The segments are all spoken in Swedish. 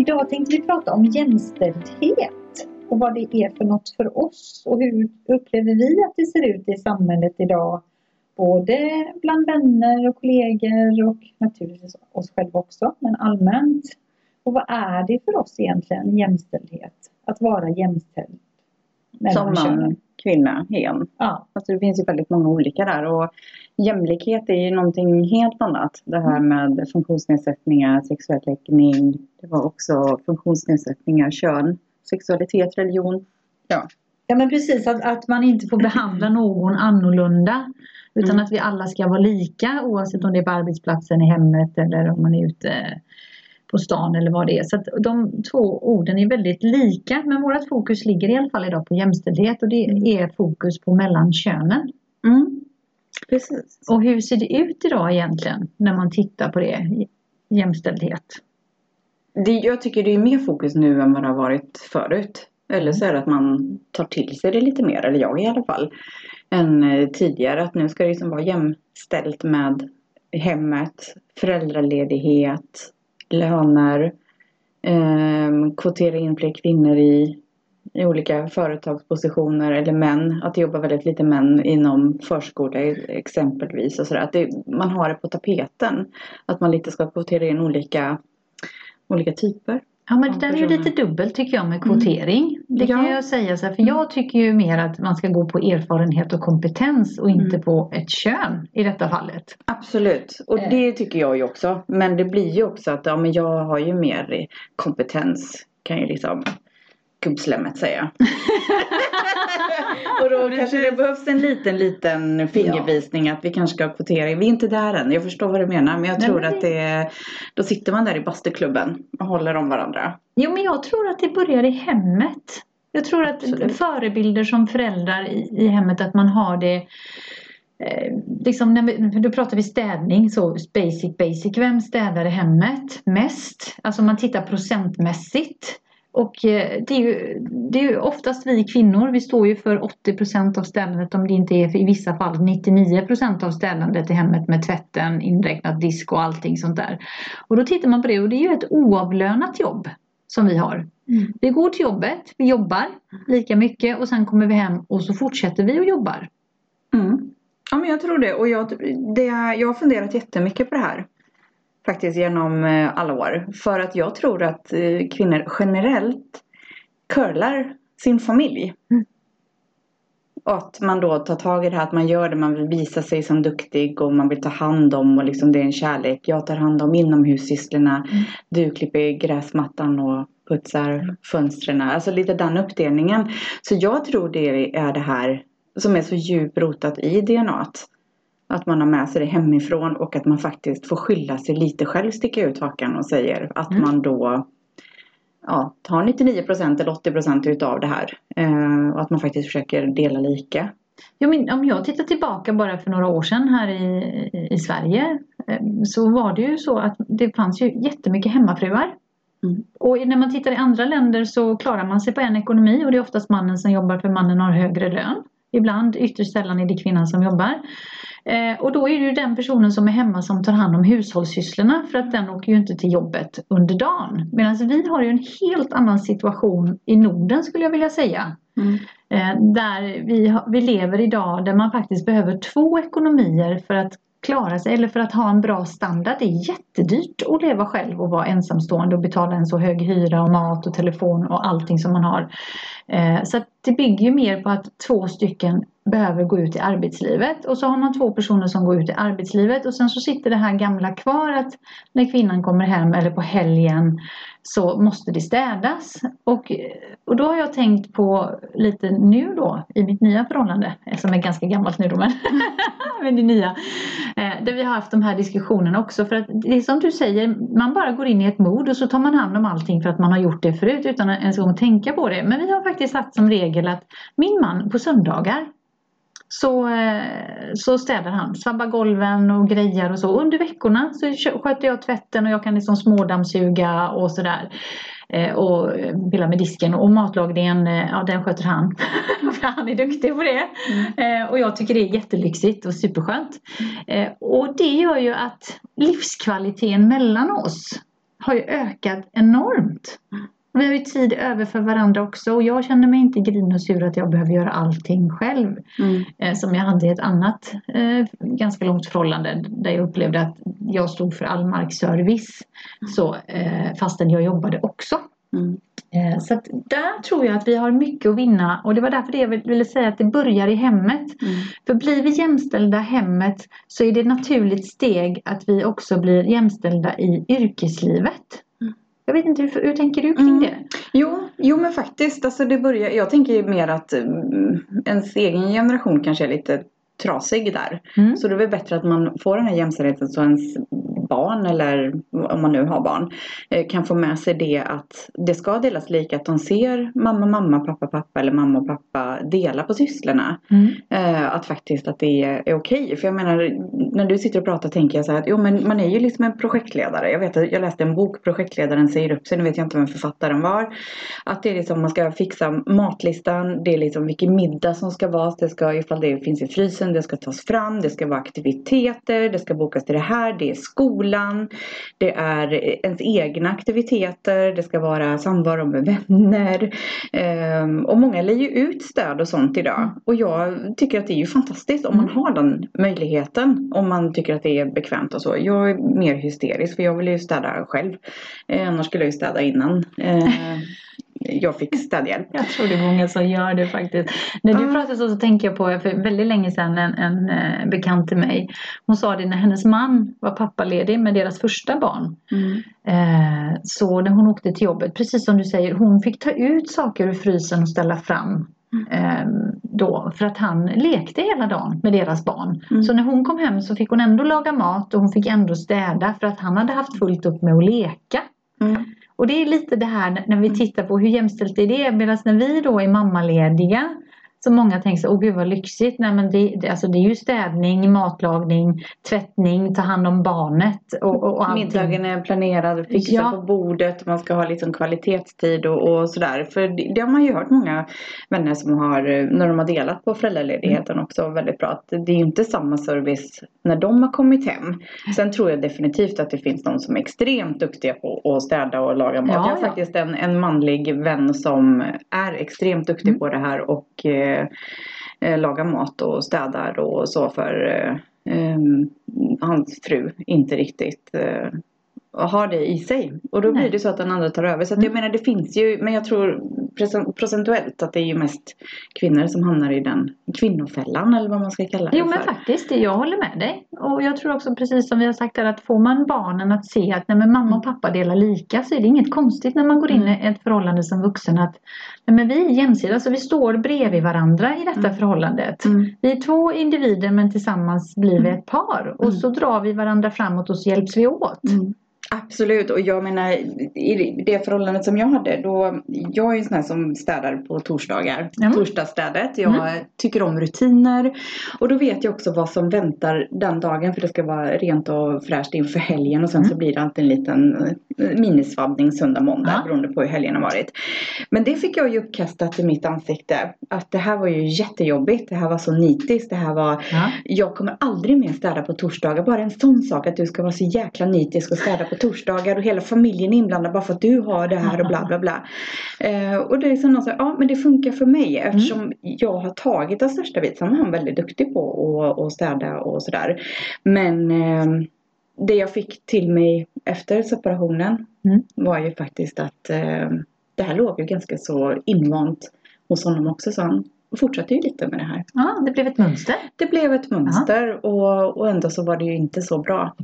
Idag tänkte vi prata om jämställdhet och vad det är för något för oss och hur upplever vi att det ser ut i samhället idag både bland vänner och kollegor och naturligtvis oss själva också, men allmänt. Och vad är det för oss egentligen, jämställdhet? Att vara jämställd? Som man, kvinna, hen. Ja. Alltså det finns ju väldigt många olika där och jämlikhet är ju någonting helt annat. Det här mm. med funktionsnedsättningar, sexuell läggning, det var också funktionsnedsättningar, kön, sexualitet, religion. Ja, ja men precis att, att man inte får behandla någon annorlunda. Utan mm. att vi alla ska vara lika oavsett om det är på arbetsplatsen, i hemmet eller om man är ute på stan eller vad det är. Så att de två orden är väldigt lika men vårt fokus ligger i alla fall idag på jämställdhet och det mm. är fokus på mellan könen. Mm. Precis. Och hur ser det ut idag egentligen när man tittar på det? Jämställdhet. Det, jag tycker det är mer fokus nu än vad det har varit förut. Eller så är det att man tar till sig det lite mer, eller jag i alla fall än eh, tidigare. Att nu ska det liksom vara jämställt med hemmet, föräldraledighet, löner, eh, kvotera in fler kvinnor i, i olika företagspositioner eller män. Att det jobbar väldigt lite män inom förskola exempelvis. Och så där. Att det, man har det på tapeten. Att man lite ska kvotera in olika, olika typer. Ja men det där är ju lite dubbelt tycker jag med kvotering. Mm. Det kan ja. jag säga så här, för jag tycker ju mer att man ska gå på erfarenhet och kompetens och inte mm. på ett kön i detta fallet. Absolut och eh. det tycker jag ju också. Men det blir ju också att ja, men jag har ju mer kompetens. Kan ju liksom gubbslemmet säga. och då kanske det behövs en liten, liten fingervisning ja. att vi kanske ska kvotera. Vi är inte där än. Jag förstår vad du menar. Men jag Nej, tror men att det Då sitter man där i bastuklubben och håller om varandra. Jo men jag tror att det börjar i hemmet. Jag tror att Absolut. förebilder som föräldrar i, i hemmet att man har det eh, liksom när vi, då pratar vi städning, så basic basic. Vem städar i hemmet mest? Alltså man tittar procentmässigt. Och eh, det är, ju, det är ju oftast vi kvinnor, vi står ju för 80% av städandet om det inte är i vissa fall 99% av städandet i hemmet med tvätten, inräknat disk och allting sånt där. Och då tittar man på det och det är ju ett oavlönat jobb som vi har. Mm. Vi går till jobbet, vi jobbar lika mycket och sen kommer vi hem och så fortsätter vi och jobbar. Mm. Ja men jag tror det och jag, det, jag har funderat jättemycket på det här faktiskt genom eh, alla år. För att jag tror att eh, kvinnor generellt curlar sin familj. Mm. Och att man då tar tag i det här att man gör det, man vill visa sig som duktig och man vill ta hand om och liksom det är en kärlek. Jag tar hand om inomhussysslorna, mm. du klipper gräsmattan och putsar mm. fönstren. Alltså lite den uppdelningen. Så jag tror det är det här som är så djupt rotat i DNA. Att man har med sig det hemifrån och att man faktiskt får skylla sig lite själv, sticka ut hakan och säger att mm. man då ja, tar 99% eller 80% utav det här. Eh, och att man faktiskt försöker dela lika. Ja, men om jag tittar tillbaka bara för några år sedan här i, i Sverige eh, så var det ju så att det fanns ju jättemycket hemmafruar. Mm. Och när man tittar i andra länder så klarar man sig på en ekonomi och det är oftast mannen som jobbar för mannen har högre lön. Ibland, ytterst sällan är det kvinnan som jobbar. Eh, och då är det ju den personen som är hemma som tar hand om hushållssysslorna för att den åker ju inte till jobbet under dagen. Medan vi har ju en helt annan situation i Norden skulle jag vilja säga. Mm. Eh, där vi, vi lever idag där man faktiskt behöver två ekonomier för att klara sig eller för att ha en bra standard. Det är jättedyrt att leva själv och vara ensamstående och betala en så hög hyra och mat och telefon och allting som man har. Eh, så det bygger ju mer på att två stycken behöver gå ut i arbetslivet och så har man två personer som går ut i arbetslivet och sen så sitter det här gamla kvar att när kvinnan kommer hem eller på helgen så måste det städas. Och, och då har jag tänkt på lite nu då i mitt nya förhållande, som är ganska gammalt nu då men, men det nya. Eh, där vi har haft de här diskussionerna också för att det är som du säger, man bara går in i ett mod och så tar man hand om allting för att man har gjort det förut utan att ens gång tänka på det. Men vi har faktiskt satt som regel att min man på söndagar så, eh, så städar han, svabbar golven och grejer och så. Under veckorna så sköter jag tvätten och jag kan liksom smådammsuga och sådär. Eh, och pilla med disken och matlagningen, eh, ja den sköter han. För han är duktig på det. Mm. Och jag tycker det är jättelyxigt och superskönt. Och det gör ju att livskvaliteten mellan oss har ju ökat enormt. Vi har ju tid över för varandra också och jag känner mig inte grin och sur att jag behöver göra allting själv. Mm. Eh, som jag hade i ett annat eh, ganska långt förhållande där jag upplevde att jag stod för all markservice. Mm. Så, eh, fastän jag jobbade också. Mm. Eh, så att där tror jag att vi har mycket att vinna och det var därför det jag ville säga att det börjar i hemmet. Mm. För blir vi jämställda hemmet så är det ett naturligt steg att vi också blir jämställda i yrkeslivet. Mm. Jag vet inte, hur, hur tänker du kring mm. det? Jo, jo men faktiskt, alltså det börjar, jag tänker mer att um, ens egen generation kanske är lite trasig där. Mm. Så det är väl bättre att man får den här jämställdheten så ens barn eller om man nu har barn eh, kan få med sig det att det ska delas lika. Att de ser mamma, mamma, pappa, pappa eller mamma och pappa dela på sysslorna. Mm. Eh, att faktiskt att det är, okej. För jag menar när du sitter och pratar tänker jag så här att jo men man är ju liksom en projektledare. Jag vet att jag läste en bok, projektledaren säger upp sig. Nu vet jag inte vem författaren var. Att det är liksom man ska fixa matlistan. Det är liksom vilken middag som ska vara. Det ska ifall det finns i frysen. Det ska tas fram. Det ska vara aktiviteter. Det ska bokas till det här. Det är skola skolan. Det är ens egna aktiviteter. Det ska vara samvaro med vänner. Um, och många lägger ju ut stöd och sånt idag. Och jag tycker att det är ju fantastiskt om man mm. har den möjligheten. Om man tycker att det är bekvämt och så. Jag är mer hysterisk för jag vill ju städa själv. Eh, annars skulle jag ju städa innan. Eh, jag fick städhjälp. Jag tror det är många som gör det faktiskt. När du pratar så, så tänker jag på, för väldigt länge sedan, en, en uh, bekant till mig. Hon sa det när hennes man var pappaledig med deras första barn. Mm. Uh, så när hon åkte till jobbet, precis som du säger, hon fick ta ut saker ur frysen och ställa fram. Mm. Då, för att han lekte hela dagen med deras barn. Mm. Så när hon kom hem så fick hon ändå laga mat och hon fick ändå städa för att han hade haft fullt upp med att leka. Mm. Och det är lite det här när vi mm. tittar på hur jämställt är det medan när vi då är mammalediga så många tänker så åh gud vad lyxigt. Nej men det, det, alltså det är ju städning, matlagning, tvättning, ta hand om barnet och, och, och Middagen är planerad, fixa ja. på bordet, man ska ha liksom kvalitetstid och, och sådär. För det, det, har man ju hört många vänner som har, när de har delat på föräldraledigheten mm. också väldigt bra. Att det är ju inte samma service när de har kommit hem. Sen tror jag definitivt att det finns de som är extremt duktiga på att städa och laga mat. Ja, jag har ja. faktiskt en, en manlig vän som är extremt duktig mm. på det här och eh, lagar mat och städar och så för eh, eh hans fru inte riktigt eh, har det i sig. Och då Nej. blir det så att den andra tar över. Så att jag mm. menar det finns ju, men jag tror procentuellt att det är ju mest kvinnor som hamnar i den kvinnofällan eller vad man ska kalla det Jo för. men faktiskt, jag håller med dig. Och jag tror också precis som vi har sagt här att får man barnen att se att nej, men mamma och pappa delar lika så är det inget konstigt när man går in mm. i ett förhållande som vuxen att nej, men vi är jämsida, så vi står bredvid varandra i detta mm. förhållandet. Mm. Vi är två individer men tillsammans blir vi mm. ett par och så drar vi varandra framåt och så hjälps vi åt. Absolut och jag menar i det förhållandet som jag hade då Jag är ju sån här som städar på torsdagar mm. Torsdagsstädet Jag mm. tycker om rutiner Och då vet jag också vad som väntar den dagen för det ska vara rent och fräscht inför helgen och sen mm. så blir det alltid en liten eh, minisvabbning söndag måndag ja. beroende på hur helgen har varit Men det fick jag ju uppkastat i mitt ansikte Att det här var ju jättejobbigt Det här var så nitiskt Det här var ja. Jag kommer aldrig mer städa på torsdagar Bara en sån sak att du ska vara så jäkla nitisk och städa på torsdagar och hela familjen är inblandad bara för att du har det här och bla bla bla. Eh, och det är som någon säger, ja men det funkar för mig eftersom mm. jag har tagit den största biten. Sen är han väldigt duktig på att, städa och sådär. Men eh, det jag fick till mig efter separationen mm. var ju faktiskt att eh, det här låg ju ganska så invant hos honom också sa han och fortsatte ju lite med det här. Ja, det blev ett mönster. Det blev ett mönster och, och ändå så var det ju inte så bra.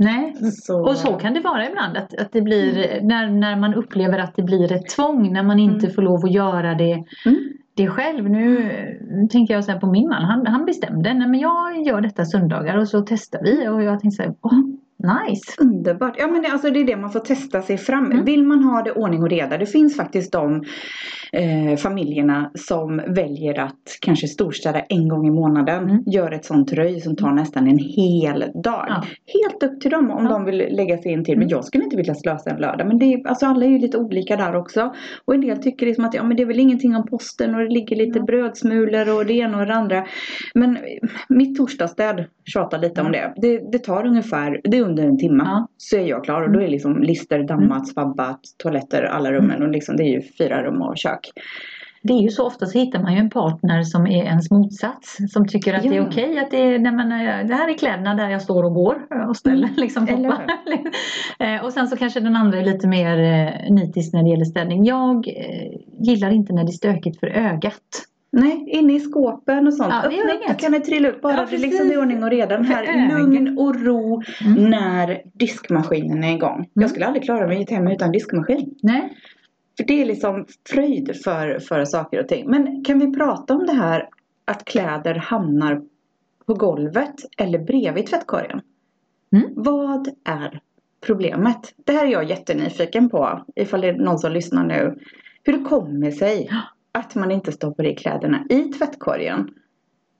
Nej, så... och så kan det vara ibland. Att, att det blir, mm. när, när man upplever att det blir ett tvång, när man inte mm. får lov att göra det, mm. det själv. Nu, tänker jag så på min man, han, han bestämde, nej men jag gör detta söndagar och så testar vi. Och jag tänkte så här, åh, Nice! Underbart! Ja men det, alltså det är det man får testa sig fram mm. Vill man ha det ordning och reda. Det finns faktiskt de eh, familjerna som väljer att kanske storstäda en gång i månaden. Mm. Gör ett sånt röj som tar nästan en hel dag. Ja. Helt upp till dem om ja. de vill lägga sig in till. Men mm. jag skulle inte vilja slösa en lördag. Men det är, alltså alla är ju lite olika där också. Och en del tycker liksom att ja, men det är väl ingenting om posten och det ligger lite ja. brödsmulor och det ena och det andra. Men mitt torsdagsstäd, tjatar lite om det. det. Det tar ungefär, det är under en timme Ja. så är jag klar och då är liksom lister, dammat, svabbat, toaletter, alla rummen och liksom det är ju fyra rum och kök. Det är ju så ofta så hittar man ju en partner som är ens motsats. Som tycker att det är Ja. okej att det är, nej men, eh, det här är kläderna där jag står och går och ställer Mm, liksom Eh, och sen så kanske den andra är lite mer eh, nitisk när det gäller ställning. Jag gillar inte när det är stökigt för ögat. Nej, inne i skåpen och sånt. Ja, Öppna upp, då kan det trilla upp. Bara Ja, det liksom är ordning och reda. Här lugn och ro Mm. när diskmaskinen är igång. Jag skulle aldrig klara mig i ett hem utan diskmaskin. Nej. För det är liksom fröjd för, för saker och ting. Men kan vi prata om det här att kläder hamnar på golvet eller bredvid tvättkorgen? Mm. Vad är problemet? Det här är jag jättenyfiken på. Ifall det är någon som lyssnar nu. Hur det kommer sig att man inte stoppar i kläderna i tvättkorgen.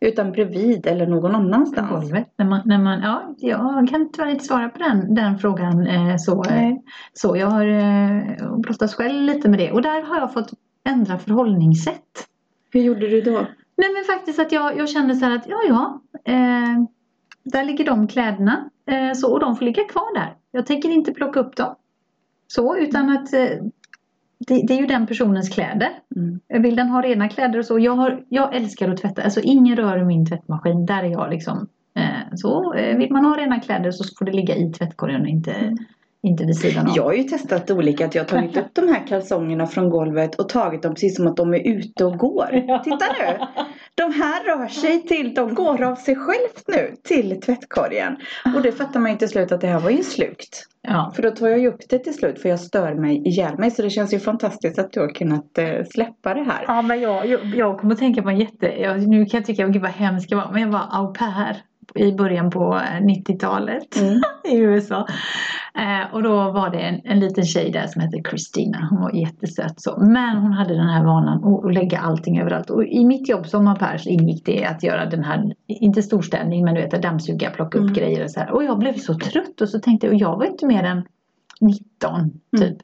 Utan bredvid eller någon På annanstans. golvet. När man, när man, ja, jag kan tyvärr inte svara på den, den frågan eh, så, eh, Nej. så. Jag har eh, brottats själv lite med det och där har jag fått ändra förhållningssätt. Hur gjorde du då? Nej men faktiskt att jag, jag kände så här att ja ja, eh, där ligger de kläderna eh, så, och de får ligga kvar där. Jag tänker inte plocka upp dem. Så utan att eh, det, det är ju den personens kläder. Mm. Vill den ha rena kläder och så. Jag, har, jag älskar att tvätta. Alltså ingen rör i min tvättmaskin. Där är jag liksom. Eh, så eh, vill man ha rena kläder så får det ligga i tvättkorgen och inte, Mm. Inte vid sidan av. Jag har ju testat olika. Att jag har tagit upp de här kalsongerna från golvet och tagit dem precis som att de är ute och går. Ja. Titta nu! De här rör sig till, de går av sig självt nu till tvättkorgen. Och det fattar man ju till slut att det här var ju slukt. Ja. För då tar jag ju upp det till slut för jag stör mig ihjäl mig. Så det känns ju fantastiskt att du har kunnat eh, släppa det här. Ja, men jag, jag, jag kommer att tänka på en jätte... Jag, nu kan jag tycka, gud vad hemskt jag var, men jag var au pair i början på eh, 90-talet Mm. i USA. Eh, och då var det en, en liten tjej där som hette Christina. Hon var jättesöt så. Men hon hade den här vanan att, lägga allting överallt. Och i mitt jobb som au pair ingick det att göra den här, inte storstädning, men du vet att dammsuga, plocka upp Mm. grejer och så här. Och jag blev så trött och så tänkte jag, och jag var inte mer än 19 typ. Mm.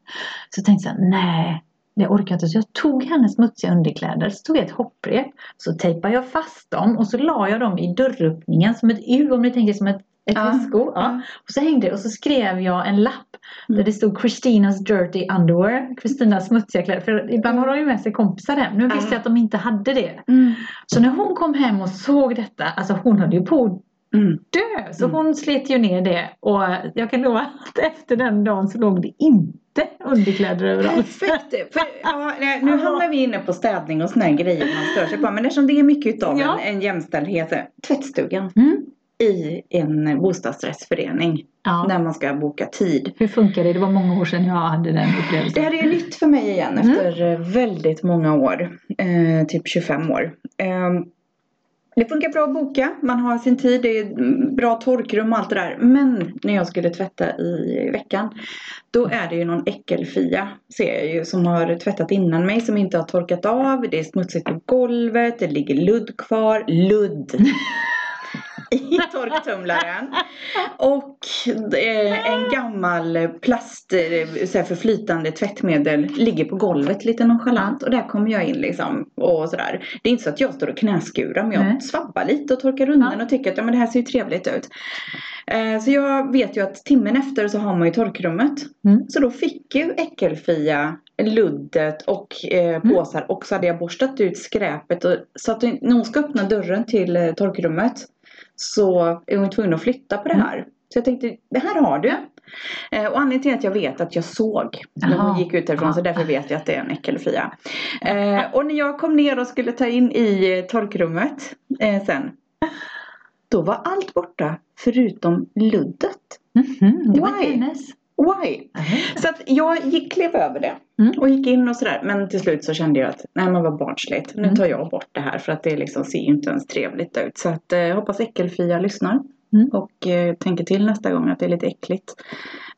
Så tänkte jag, nej, jag orkar inte. Så jag tog hennes smutsiga underkläder, så tog jag ett hopprep, så tejpade jag fast dem och så la jag dem i dörröppningen som ett U, om ni tänker som ett, ett Ja, väsko. Ja. Och så hängde och så skrev jag en lapp där det stod Christinas dirty underwear, Kristinas smutsiga kläder. För ibland har de ju med sig kompisar hem. Nu visste Ja. jag att de inte hade det. Mm. Så när hon kom hem och såg detta, alltså hon höll ju på Mm. Dö. Så Mm. hon slet ju ner det och jag kan lova att efter den dagen så låg det inte underkläder överallt. Perfekt! För, ja, nu hamnar vi inne på städning och här grejer man stör sig på. Men eftersom det är mycket utav Ja. en, en jämställdhet. så- Tvättstugan Mm. i en bostadsrättsförening. Ja. När man ska boka tid. Hur funkar det? Det var många år sedan jag hade den Det upplevelsen. här är nytt för mig igen Mm. efter eh, väldigt många år. Eh, typ 25 år. Eh, det funkar bra att boka. Man har sin tid. Det är bra torkrum och allt det där. Men när jag skulle tvätta i veckan. Då är det ju någon äckelfia. Ser jag ju. Som har tvättat innan mig. Som inte har torkat av. Det är smutsigt på golvet. Det ligger ludd kvar. Ludd! i torktumlaren. Och eh, en gammal plast, eh, så här förflytande tvättmedel ligger på golvet lite nonchalant. Och där kommer jag in liksom. Och sådär. Det är inte så att jag står och knäskurar men jag Nej. svabbar lite och torkar undan och tycker att ja, men det här ser ju trevligt ut. Eh, så jag vet ju att timmen efter så har man ju torkrummet. Mm. Så då fick ju äckelfia luddet och eh, påsar och så hade jag borstat ut skräpet. Och, så att när hon ska öppna dörren till eh, torkrummet så är hon tvungen att flytta på det här. Så jag tänkte, det här har du. Eh, och anledningen till att jag vet att jag såg när hon gick ut därifrån så därför vet jag att det är en äckelfia. Eh, och när jag kom ner och skulle ta in i torkrummet eh, sen. Då var allt borta förutom luddet. Mhm, det var Why? Why? Så att jag gick, klev över det Mm. och gick in och sådär. Men till slut så kände jag att nej men vad barnsligt. Nu Mm. tar jag bort det här för att det liksom ser inte ens trevligt ut. Så att eh, hoppas Äckelfia lyssnar. Mm. Och eh, tänker till nästa gång att det är lite äckligt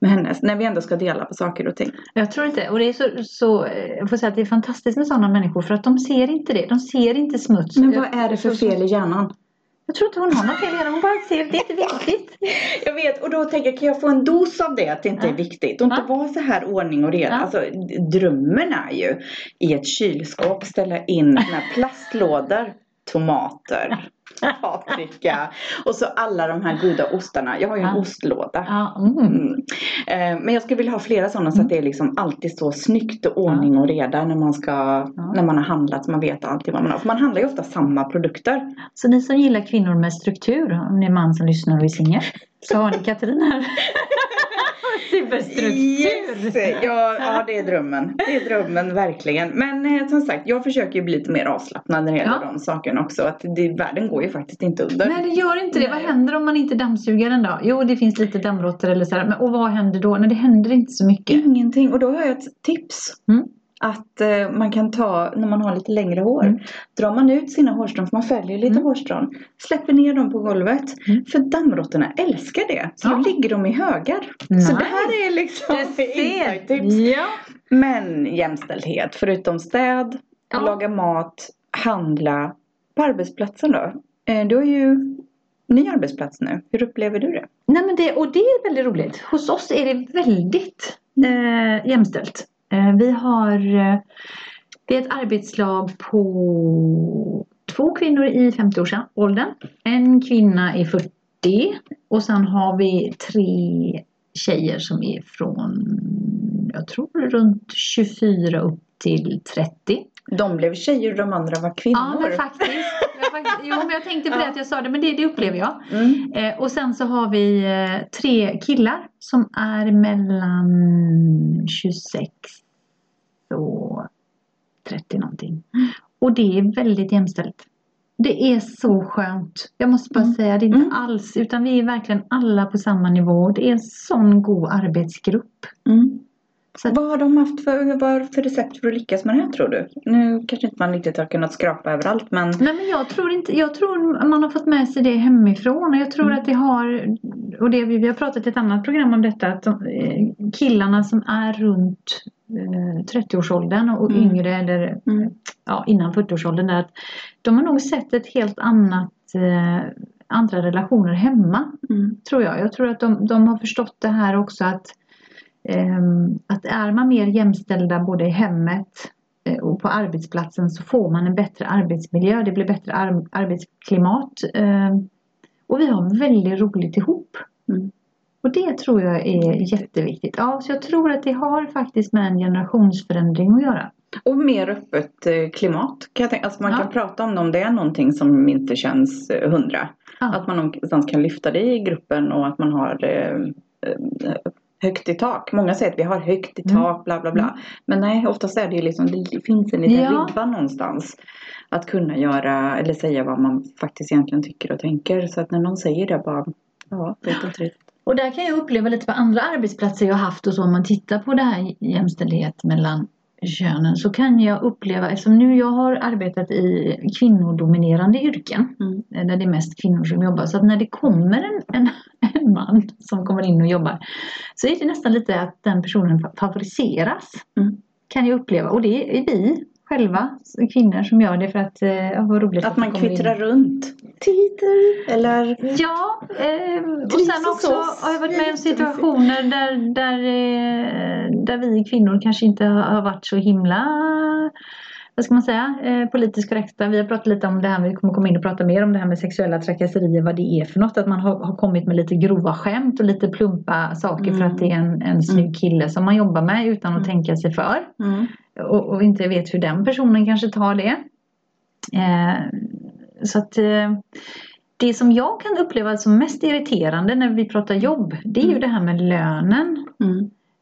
med hennes. När vi ändå ska dela på saker och ting. Jag tror inte, och det är så, så eh, jag får säga att det är fantastiskt med sådana människor för att de ser inte det. De ser inte smuts. Men vad är det för fel i hjärnan? Jag tror inte hon har något fel i. Hon bara ser, det är inte viktigt. Jag vet och då tänker jag kan jag få en dos av det att det inte Ja. är viktigt. Och inte Ja. vara så här ordning och reda. Ja. Alltså drömmen är ju i ett kylskåp ställa in såna här plastlådor. Tomater. Paprika och så alla de här goda ostarna. Jag har ju en Ja. ostlåda. Ja, mm. Mm. Eh, Men jag skulle vilja ha flera sådana så att det är liksom alltid så snyggt och ordning och reda när man ska Ja. när man har handlat så man vet alltid vad man har. För man handlar ju ofta samma produkter. Så ni som gillar kvinnor med struktur, om ni är man som lyssnar och är singel, så har ni Katrin här. Superstruktur! Yes! Ja, ja, det är drömmen. Det är drömmen verkligen. Men eh, som sagt, jag försöker ju bli lite mer avslappnad när det gäller Ja. de sakerna också. Att det, världen går ju faktiskt inte under. Nej det gör inte det. Vad Nej. händer om man inte dammsuger den då? Jo det finns lite dammråttor eller sådär. Men, och vad händer då? Nej det händer inte så mycket. Ingenting. Och då har jag ett tips. Mm. Att eh, man kan ta, när man har lite längre hår, Mm. drar man ut sina hårstrån, för man följer lite Mm. hårstrån, släpper ner dem på golvet. Mm. För dammråttorna älskar det. Så Ja. då ligger de i högar. Så Nice. det här är liksom insight-tips. Ja. Men jämställdhet, förutom städ, Ja. laga mat, handla. På arbetsplatsen då? Eh, Du har ju ny arbetsplats nu. Hur upplever du det? Nej, men det, och det är väldigt roligt. Hos oss är det väldigt eh, jämställt. Eh, vi har eh, det är ett arbetslag på två kvinnor i 50-årsåldern. En kvinna i 40 och sen har vi tre tjejer som är från jag tror runt 24 upp till 30. De blev tjejer och de andra var kvinnor. Ja men faktiskt. Jag, faktiskt jo men jag tänkte på det att jag sa det men det, det upplever jag. Mm. Eh, och sen så har vi eh, tre killar som är mellan 26 och 30 någonting. Och det är väldigt jämställt. Det är så skönt. Jag måste bara Mm. säga det är inte Mm. alls utan vi är verkligen alla på samma nivå. Det är en sån god arbetsgrupp. Mm. Så Vad har de haft för, vad för recept för att lyckas med det här tror du? Nu kanske inte man riktigt har kunnat skrapa överallt men Nej men jag tror inte, jag tror man har fått med sig det hemifrån och jag tror Mm. att det har, och det, vi har pratat i ett annat program om detta, att de, eh, killarna som är runt eh, 30-årsåldern och Mm. yngre eller Mm. ja, innan 40-årsåldern där, att de har nog sett ett helt annat eh, andra relationer hemma, Mm. tror jag. Jag tror att de, de har förstått det här också att att är man mer jämställda både i hemmet eh, och på arbetsplatsen så får man en bättre arbetsmiljö, det blir bättre ar- arbetsklimat eh, och vi har väldigt roligt ihop. Mm. Och det tror jag är jätteviktigt. Ja, så jag tror att det har faktiskt med en generationsförändring att göra. Och mer öppet eh, klimat. Kan jag tänka. Alltså man Ja. kan prata om det om det är någonting som inte känns eh, hundra. Ja. Att man någonstans kan lyfta det i gruppen och att man har högt i tak. Många säger att vi har högt i Mm. tak, bla bla bla. Men nej, oftast är det ju liksom, det finns en liten Ja. ribba någonstans. Att kunna göra eller säga vad man faktiskt egentligen tycker och tänker. Så att när någon säger det bara, ja, vet inte riktigt. Och där kan jag uppleva lite på andra arbetsplatser jag haft och så om man tittar på det här jämställdhet mellan könen så kan jag uppleva, eftersom nu jag har arbetat i kvinnodominerande yrken Mm. eh, där det är mest kvinnor som jobbar så att när det kommer en, en, en man som kommer in och jobbar så är det nästan lite att den personen fa- favoriseras Mm. kan jag uppleva och det är vi själva kvinnor som gör det för att eh, vad roligt Att man det kommer in. kvittrar runt. Titel eller Ja, eh, och sen också har jag varit med om situationer där, där, eh, där vi kvinnor kanske inte har varit så himla vad ska man säga, eh, politiskt korrekta. Vi har pratat lite om det här, vi kommer komma in och prata mer om det här med sexuella trakasserier, vad det är för något. Att man har, har kommit med lite grova skämt och lite plumpa saker för Mm. att det är en, en snygg kille som man jobbar med utan att Mm. tänka sig för mm. och, och inte vet hur den personen kanske tar det. Eh, så att eh, det som jag kan uppleva som mest irriterande när vi pratar jobb det är ju Mm. det här med lönen.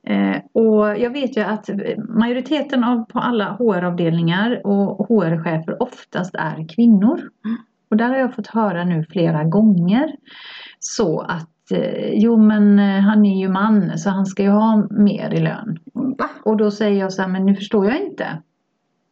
Eh, och jag vet ju att majoriteten av på alla HR-avdelningar och HR-chefer oftast är kvinnor. Mm. Och där har jag fått höra nu flera gånger så att eh, jo men eh, han är ju man så han ska ju ha mer i lön. Va? Och då säger jag så här, men nu förstår jag inte.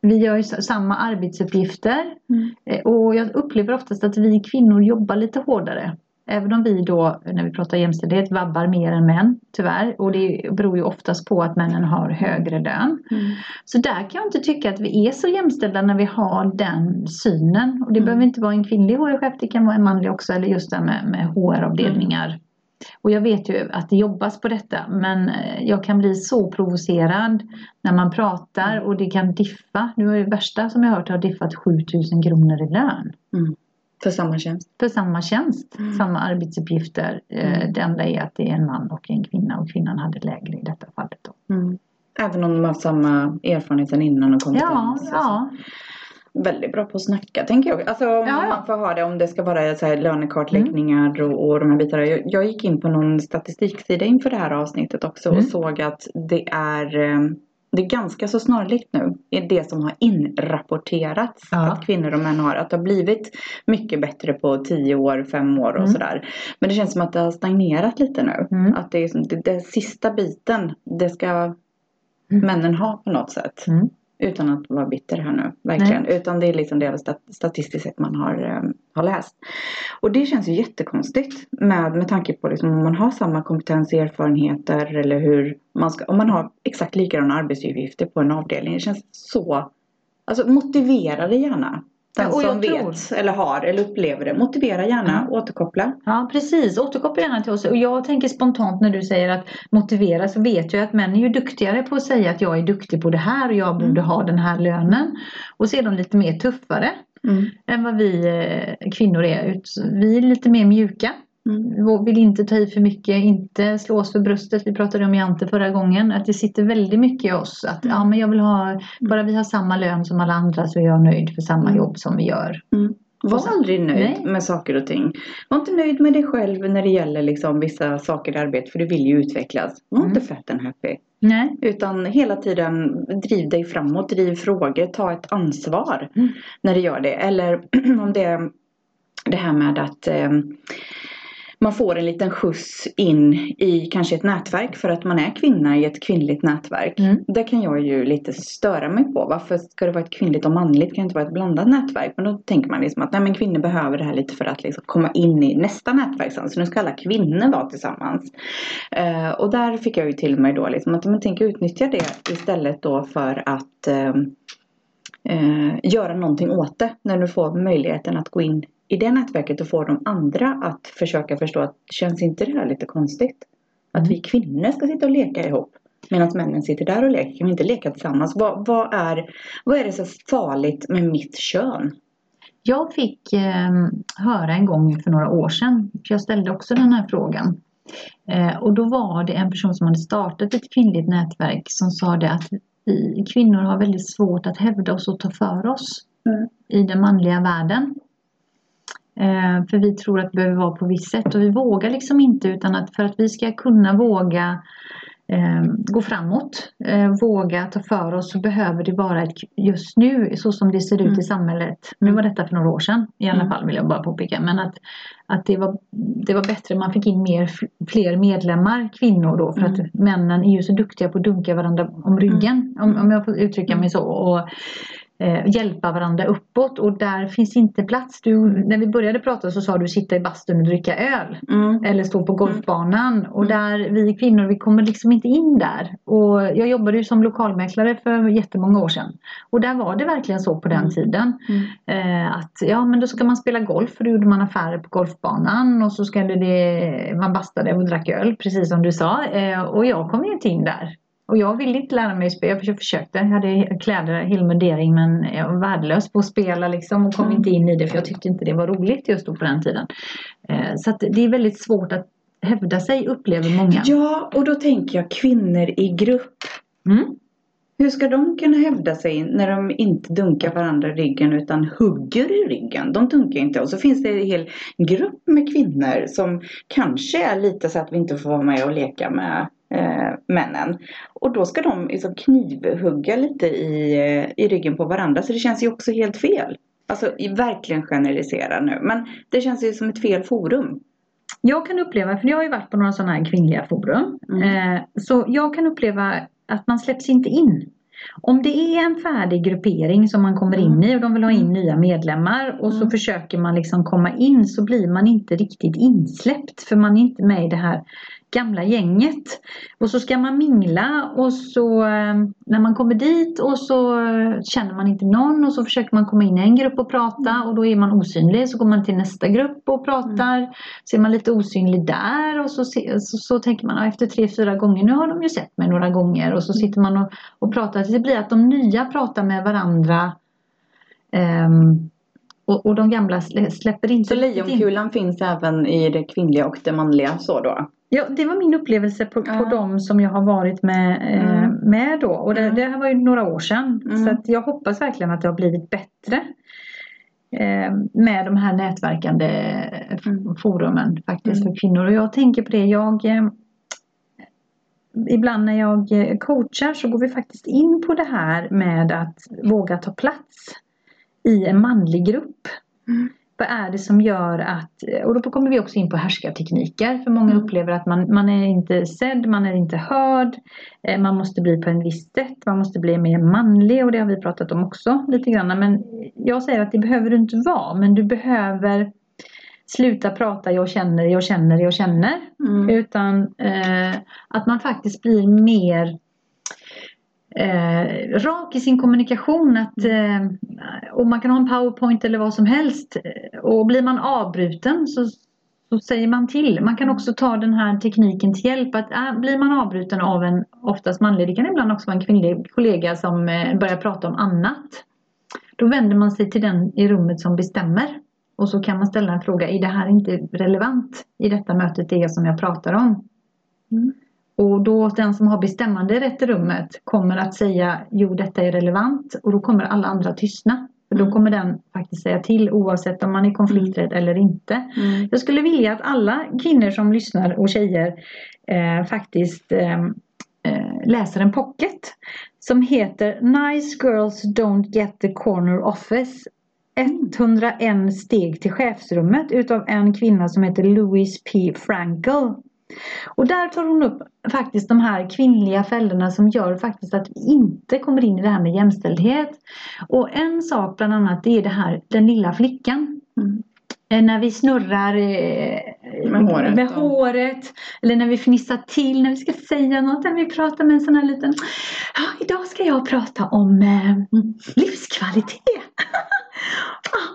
Vi gör ju samma arbetsuppgifter Mm. och jag upplever oftast att vi kvinnor jobbar lite hårdare. Även om vi då, när vi pratar jämställdhet, vabbar mer än män, tyvärr. Och det beror ju oftast på att männen har högre lön. Mm. Så där kan jag inte tycka att vi är så jämställda när vi har den synen. Och det Mm. behöver inte vara en kvinnlig HR-chef, det kan vara en manlig också. Eller just det med, med HR-avdelningar. Och jag vet ju att det jobbas på detta men eh, jag kan bli så provocerad när man pratar och det kan diffa. Nu är det värsta som jag har hört har diffat 7000 kronor i lön. Mm. För samma tjänst? För samma tjänst, mm. samma arbetsuppgifter. Eh, mm. Det enda är att det är en man och en kvinna och kvinnan hade lägre i detta fallet. Då. Mm. Även om de har samma erfarenhet än innan och kompetens? Ja, ja. Väldigt bra på att snacka tänker jag. Alltså ja, ja. man får ha det om det ska vara så här lönekartläggningar mm. och, och de här bitarna. Jag, jag, gick in på någon statistiksida inför det här avsnittet också och mm. såg att det är eh, det är ganska så snarlikt nu i det som har inrapporterats ja. att kvinnor och män har. Att det har blivit mycket bättre på tio år, fem år och mm. sådär. Men det känns som att det har stagnerat lite nu. Mm. Att det är det, det sista biten, det ska mm. männen ha på något sätt. Mm. Utan att vara bitter här nu, verkligen. Nej. Utan det är liksom det statistiskt sett man har, um, har läst. Och det känns ju jättekonstigt med, med tanke på liksom, om man har samma kompetens, erfarenheter eller hur man ska, om man har exakt likadana arbetsuppgifter på en avdelning. Det känns så, alltså motivera det gärna. Den ja, som vet tror... eller har eller upplever det. Motivera gärna, mm. återkoppla. Ja precis, återkoppla gärna till oss. Och jag tänker spontant när du säger att motivera så vet jag att män är ju duktigare på att säga att jag är duktig på det här och jag borde mm. ha den här lönen. Och så är de lite mer tuffare mm. än vad vi eh, kvinnor är. Vi är lite mer mjuka. Mm. Vill inte ta i för mycket, inte slå oss för bröstet. Vi pratade om Jante förra gången. Att det sitter väldigt mycket i oss. Att mm. ja, men jag vill ha, bara vi har samma lön som alla andra så är jag nöjd för samma mm. jobb som vi gör. Mm. Var så, aldrig nöjd nej. med saker och ting. Var inte nöjd med dig själv när det gäller liksom vissa saker i arbetet för du vill ju utvecklas. Var mm. inte fett and happy. Nej. Utan hela tiden driv dig framåt, driv frågor, ta ett ansvar mm. när du gör det. Eller om det är det här med att eh, man får en liten skjuts in i kanske ett nätverk för att man är kvinna i ett kvinnligt nätverk. Mm. Det kan jag ju lite störa mig på. Varför ska det vara ett kvinnligt och manligt? Kan det inte vara ett blandat nätverk? Men då tänker man liksom att nej, men kvinnor behöver det här lite för att liksom komma in i nästa nätverk. Så nu ska alla kvinnor vara tillsammans. Uh, och där fick jag ju till mig då liksom att man tänker utnyttja det istället då för att uh, uh, göra någonting åt det. När du får möjligheten att gå in i det nätverket och få de andra att försöka förstå att känns inte det här lite konstigt? Att vi kvinnor ska sitta och leka ihop medan männen sitter där och leker. Kan vi inte leka tillsammans? Vad, vad, är, vad är det så farligt med mitt kön? Jag fick eh, höra en gång för några år sedan, för jag ställde också den här frågan. Eh, och då var det en person som hade startat ett kvinnligt nätverk som sa det att vi kvinnor har väldigt svårt att hävda oss och ta för oss mm. i den manliga världen. Eh, för vi tror att det behöver vara på visst sätt och vi vågar liksom inte utan att för att vi ska kunna våga eh, gå framåt, eh, våga ta för oss så behöver det vara ett, just nu så som det ser ut mm. i samhället. Nu var detta för några år sedan i alla mm. fall vill jag bara påpeka. Men att, att det, var, det var bättre, man fick in mer, fler medlemmar, kvinnor då för mm. att männen är ju så duktiga på att dunka varandra om ryggen. Mm. Om, om jag får uttrycka mig så. Och, eh, hjälpa varandra uppåt och där finns inte plats. Du, när vi började prata så sa du sitta i bastun och dricka öl. Mm. Eller stå på golfbanan. Mm. Och där vi kvinnor vi kommer liksom inte in där. Och jag jobbade ju som lokalmäklare för jättemånga år sedan. Och där var det verkligen så på den mm. tiden. Mm. Eh, att ja men då ska man spela golf för då gjorde man affärer på golfbanan. Och så ska det, man bastade och drack öl precis som du sa. Eh, och jag kom ju inte in där. Och jag ville inte lära mig spela. Jag försökte. Jag hade kläder, helmundering men jag var värdelös på att spela liksom och kom mm. inte in i det för jag tyckte inte det var roligt just då på den tiden. Eh, så att det är väldigt svårt att hävda sig upplever många. Ja och då tänker jag kvinnor i grupp. Mm. Hur ska de kunna hävda sig när de inte dunkar varandra i ryggen utan hugger i ryggen? De dunkar inte. Och så finns det en hel grupp med kvinnor som kanske är lite så att vi inte får vara med och leka med eh, männen. Och då ska de liksom knivhugga lite i, eh, i ryggen på varandra. Så det känns ju också helt fel. Alltså verkligen generalisera nu. Men det känns ju som ett fel forum. Jag kan uppleva, för jag har ju varit på några sådana här kvinnliga forum. Mm. Eh, så jag kan uppleva att man släpps inte in. Om det är en färdig gruppering som man kommer in i och de vill ha in mm. nya medlemmar och så mm. försöker man liksom komma in så blir man inte riktigt insläppt för man är inte med i det här gamla gänget. Och så ska man mingla och så eh, när man kommer dit och så känner man inte någon och så försöker man komma in i en grupp och prata och då är man osynlig. Så går man till nästa grupp och pratar. Mm. Så är man lite osynlig där och så, så, så tänker man efter tre, fyra gånger, nu har de ju sett mig några gånger och så sitter man och, och pratar. Det blir att de nya pratar med varandra um, och, och de gamla släpper inte Så lejonkulan in. finns även i det kvinnliga och det manliga så då? Ja, det var min upplevelse på, ja. på de som jag har varit med, eh, mm. med då. Och det, mm. det här var ju några år sedan. Mm. Så jag hoppas verkligen att det har blivit bättre. Eh, med de här nätverkande mm. forumen faktiskt mm. för kvinnor. Och jag tänker på det, jag eh, Ibland när jag coachar så går vi faktiskt in på det här med att våga ta plats i en manlig grupp. Vad är det som gör att, och då kommer vi också in på härskartekniker. För många mm. upplever att man, man är inte sedd, man är inte hörd. Eh, man måste bli på en visst sätt, man måste bli mer manlig och det har vi pratat om också lite grann. Men jag säger att det behöver du inte vara, men du behöver sluta prata jag känner, jag känner, jag känner. Mm. Utan eh, att man faktiskt blir mer eh, rak i sin kommunikation. Att, eh, och man kan ha en powerpoint eller vad som helst. Och blir man avbruten så, så säger man till. Man kan också ta den här tekniken till hjälp. Att, äh, blir man avbruten av en oftast manlig, det kan ibland också vara en kvinnlig kollega som eh, börjar prata om annat. Då vänder man sig till den i rummet som bestämmer. Och så kan man ställa en fråga, är det här inte relevant i detta mötet, det som jag pratar om? Mm. Och då den som har bestämmande rätt i rummet kommer att säga jo detta är relevant och då kommer alla andra tystna. För då mm. kommer den faktiskt säga till oavsett om man är konflikträdd mm. eller inte. Mm. Jag skulle vilja att alla kvinnor som lyssnar och tjejer eh, faktiskt eh, eh läser en pocket som heter Nice Girls Don't Get the Corner Office 101 steg till chefsrummet utav en kvinna som heter Louise P. Frankel. Och där tar hon upp faktiskt de här kvinnliga fällorna som gör faktiskt att vi inte kommer in i det här med jämställdhet. Och en sak bland annat det är det här den lilla flickan. Mm. Eh, när vi snurrar eh, med, håret, med håret, eller när vi fnissar till när vi ska säga något. När vi pratar med en sån här liten ja, Idag ska jag prata om eh, livskvalitet.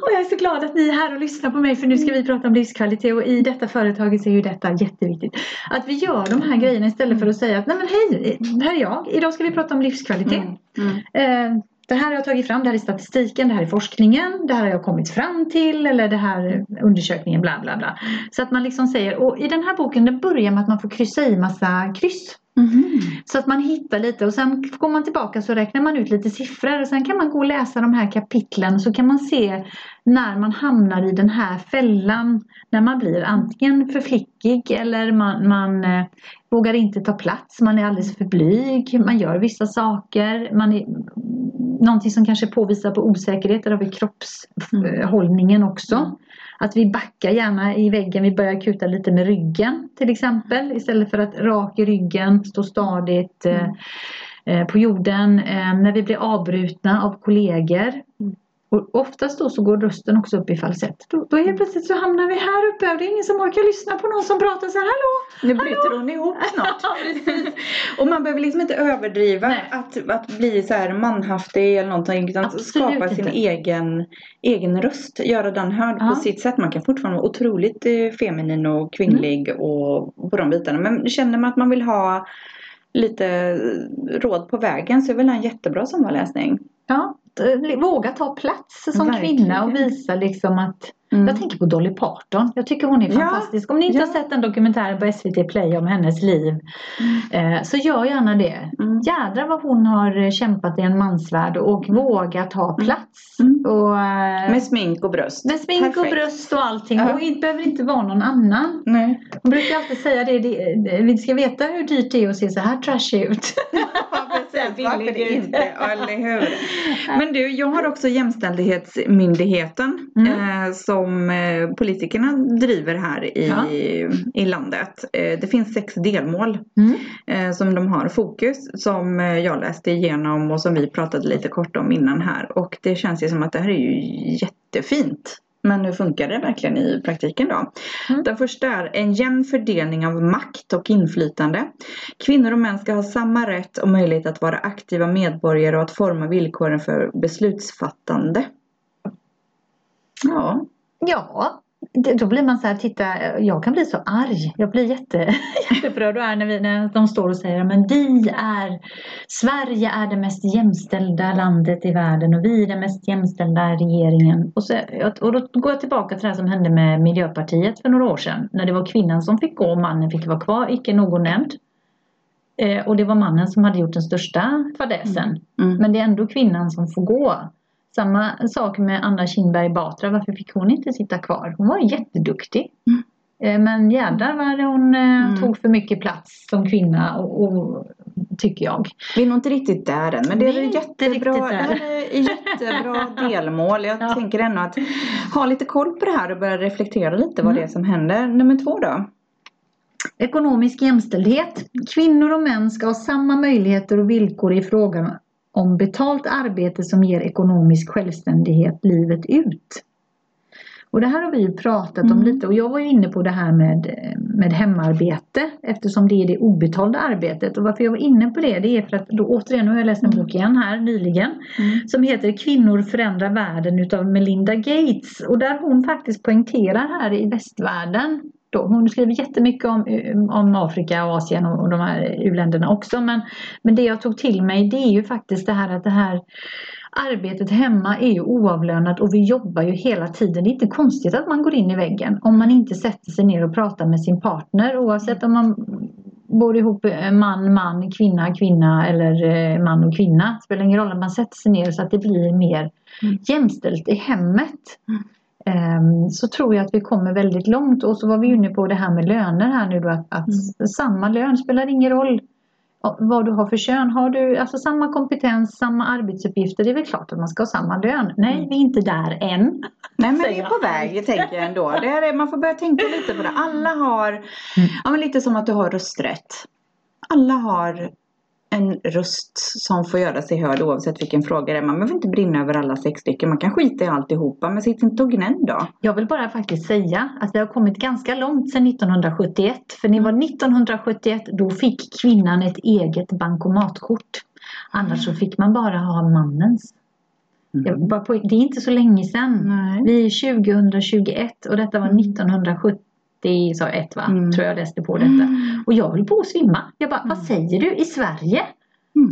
Och jag är så glad att ni är här och lyssnar på mig för nu ska vi prata om livskvalitet och i detta företaget så är ju detta jätteviktigt. Att vi gör de här grejerna istället för att säga att nej men hej, här är jag, idag ska vi prata om livskvalitet. Mm. Mm. Eh, det här har jag tagit fram, det här är statistiken, det här är forskningen, det här har jag kommit fram till eller det här undersökningen bla bla bla. Så att man liksom säger, och i den här boken det börjar med att man får kryssa i massa kryss. Mm. Så att man hittar lite och sen går man tillbaka så räknar man ut lite siffror och sen kan man gå och läsa de här kapitlen så kan man se när man hamnar i den här fällan. När man blir antingen för flickig eller man, man eh, vågar inte ta plats, man är alldeles för blyg, man gör vissa saker. Man är, någonting som kanske påvisar på osäkerhet, där har vi kroppshållningen också. Att vi backar gärna i väggen, vi börjar kuta lite med ryggen till exempel istället för att rak i ryggen, stå stadigt eh, mm. eh, på jorden. Eh, när vi blir avbrutna av kollegor. Mm. Och oftast då så går rösten också upp i falsett. Då, då helt plötsligt så hamnar vi här uppe och det är ingen som orkar lyssna på någon som pratar så här Hallå! Nu bryter hon ihop snart. och man behöver liksom inte överdriva att, att bli så här manhaftig eller någonting utan Absolut skapa sin egen, egen röst. Göra den hörd ja. på sitt sätt. Man kan fortfarande vara otroligt eh, feminin och kvinnlig mm. och på de bitarna. Men känner man att man vill ha lite råd på vägen så är väl en jättebra sommarläsning. Ja, Eh, våga ta plats som Verkligen. kvinna och visa liksom att Mm. Jag tänker på Dolly Parton. Jag tycker hon är fantastisk. Ja, Om ni inte ja. har sett den dokumentären på SVT Play om hennes liv mm. eh, så gör gärna det. Mm. Jädrar vad hon har kämpat i en mansvärld och mm. våga ta mm. plats. Mm. Och, eh, med smink och bröst. Med smink Perfekt. och bröst och allting. Ja. Och det behöver inte vara någon annan. Nej. Hon brukar alltid säga det, det, vi ska veta hur dyrt det är att se så här trashy ut. Varför inte? Eller hur? Men du, jag har också Jämställdhetsmyndigheten. Eh, som som eh, politikerna driver här i, ja. i landet. Eh, det finns sex delmål mm. Eh, som de har fokus som jag läste igenom och som vi pratade lite kort om innan här. Och det känns ju som att det här är ju jättefint. Men hur funkar det verkligen i praktiken då? Mm. Den första är en jämn fördelning av makt och inflytande. Kvinnor och män ska ha samma rätt och möjlighet att vara aktiva medborgare och att forma villkoren för beslutsfattande. Ja, Ja, då blir man så här, titta, jag kan bli så arg. Jag blir jätte, jätteupprörd när, vi, när de står och säger men vi är, Sverige är det mest jämställda landet i världen och vi är den mest jämställda regeringen. Och, så, och då går jag tillbaka till det som hände med Miljöpartiet för några år sedan. När det var kvinnan som fick gå och mannen fick vara kvar, icke någon nämnd. Eh, och det var mannen som hade gjort den största fadäsen. Mm. Mm. Men det är ändå kvinnan som får gå. Samma sak med Anna Kinberg Batra. Varför fick hon inte sitta kvar? Hon var jätteduktig. Mm. Eh, men jädrar vad hon eh, mm. tog för mycket plats som kvinna och, och, tycker jag. Vi är nog inte riktigt där än men det är, jättebra, det är jättebra delmål. Jag ja. tänker ändå att ha lite koll på det här och börja reflektera lite vad mm. det är som händer. Nummer två då? Ekonomisk jämställdhet. Kvinnor och män ska ha samma möjligheter och villkor i frågan om betalt arbete som ger ekonomisk självständighet livet ut. Och det här har vi ju pratat mm. om lite och jag var ju inne på det här med, med hemarbete eftersom det är det obetalda arbetet. Och varför jag var inne på det, det är för att då återigen, nu har jag läst en bok igen här nyligen mm. som heter Kvinnor förändrar världen utav Melinda Gates och där hon faktiskt poängterar här i västvärlden då. Hon skriver jättemycket om, om Afrika och Asien och, och de här u-länderna också. Men, men det jag tog till mig det är ju faktiskt det här att det här arbetet hemma är ju oavlönat och vi jobbar ju hela tiden. Det är inte konstigt att man går in i väggen om man inte sätter sig ner och pratar med sin partner oavsett om man bor ihop eh, man, man, kvinna, kvinna eller eh, man och kvinna. Det spelar ingen roll att man sätter sig ner så att det blir mer mm. jämställt i hemmet. Ehm, så tror jag att vi kommer väldigt långt. Och så var vi inne på det här med löner här nu då. Att, att mm. samma lön spelar ingen roll vad du har för kön. Har du alltså samma kompetens, samma arbetsuppgifter, det är väl klart att man ska ha samma lön. Nej, mm. vi är inte där än. Nej, men vi är på väg, tänker jag ändå. Det är, man får börja tänka lite på det. Alla har, mm. ja men lite som att du har rösträtt. Alla har en röst som får göra sig hörd oavsett vilken fråga det är. Man behöver inte brinna över alla sex stycken. Man kan skita i alltihopa. Men sitt inte och gnäll då. Jag vill bara faktiskt säga att vi har kommit ganska långt sedan 1971. För det var 1971 då fick kvinnan ett eget bankomatkort. Annars så fick man bara ha mannens. Mm. Det är inte så länge sedan. Nej. Vi är 2021 och detta var 1970 90 så ett va, mm. tror jag läste på detta. Och jag höll på att svimma. Jag bara, vad mm. säger du? I Sverige?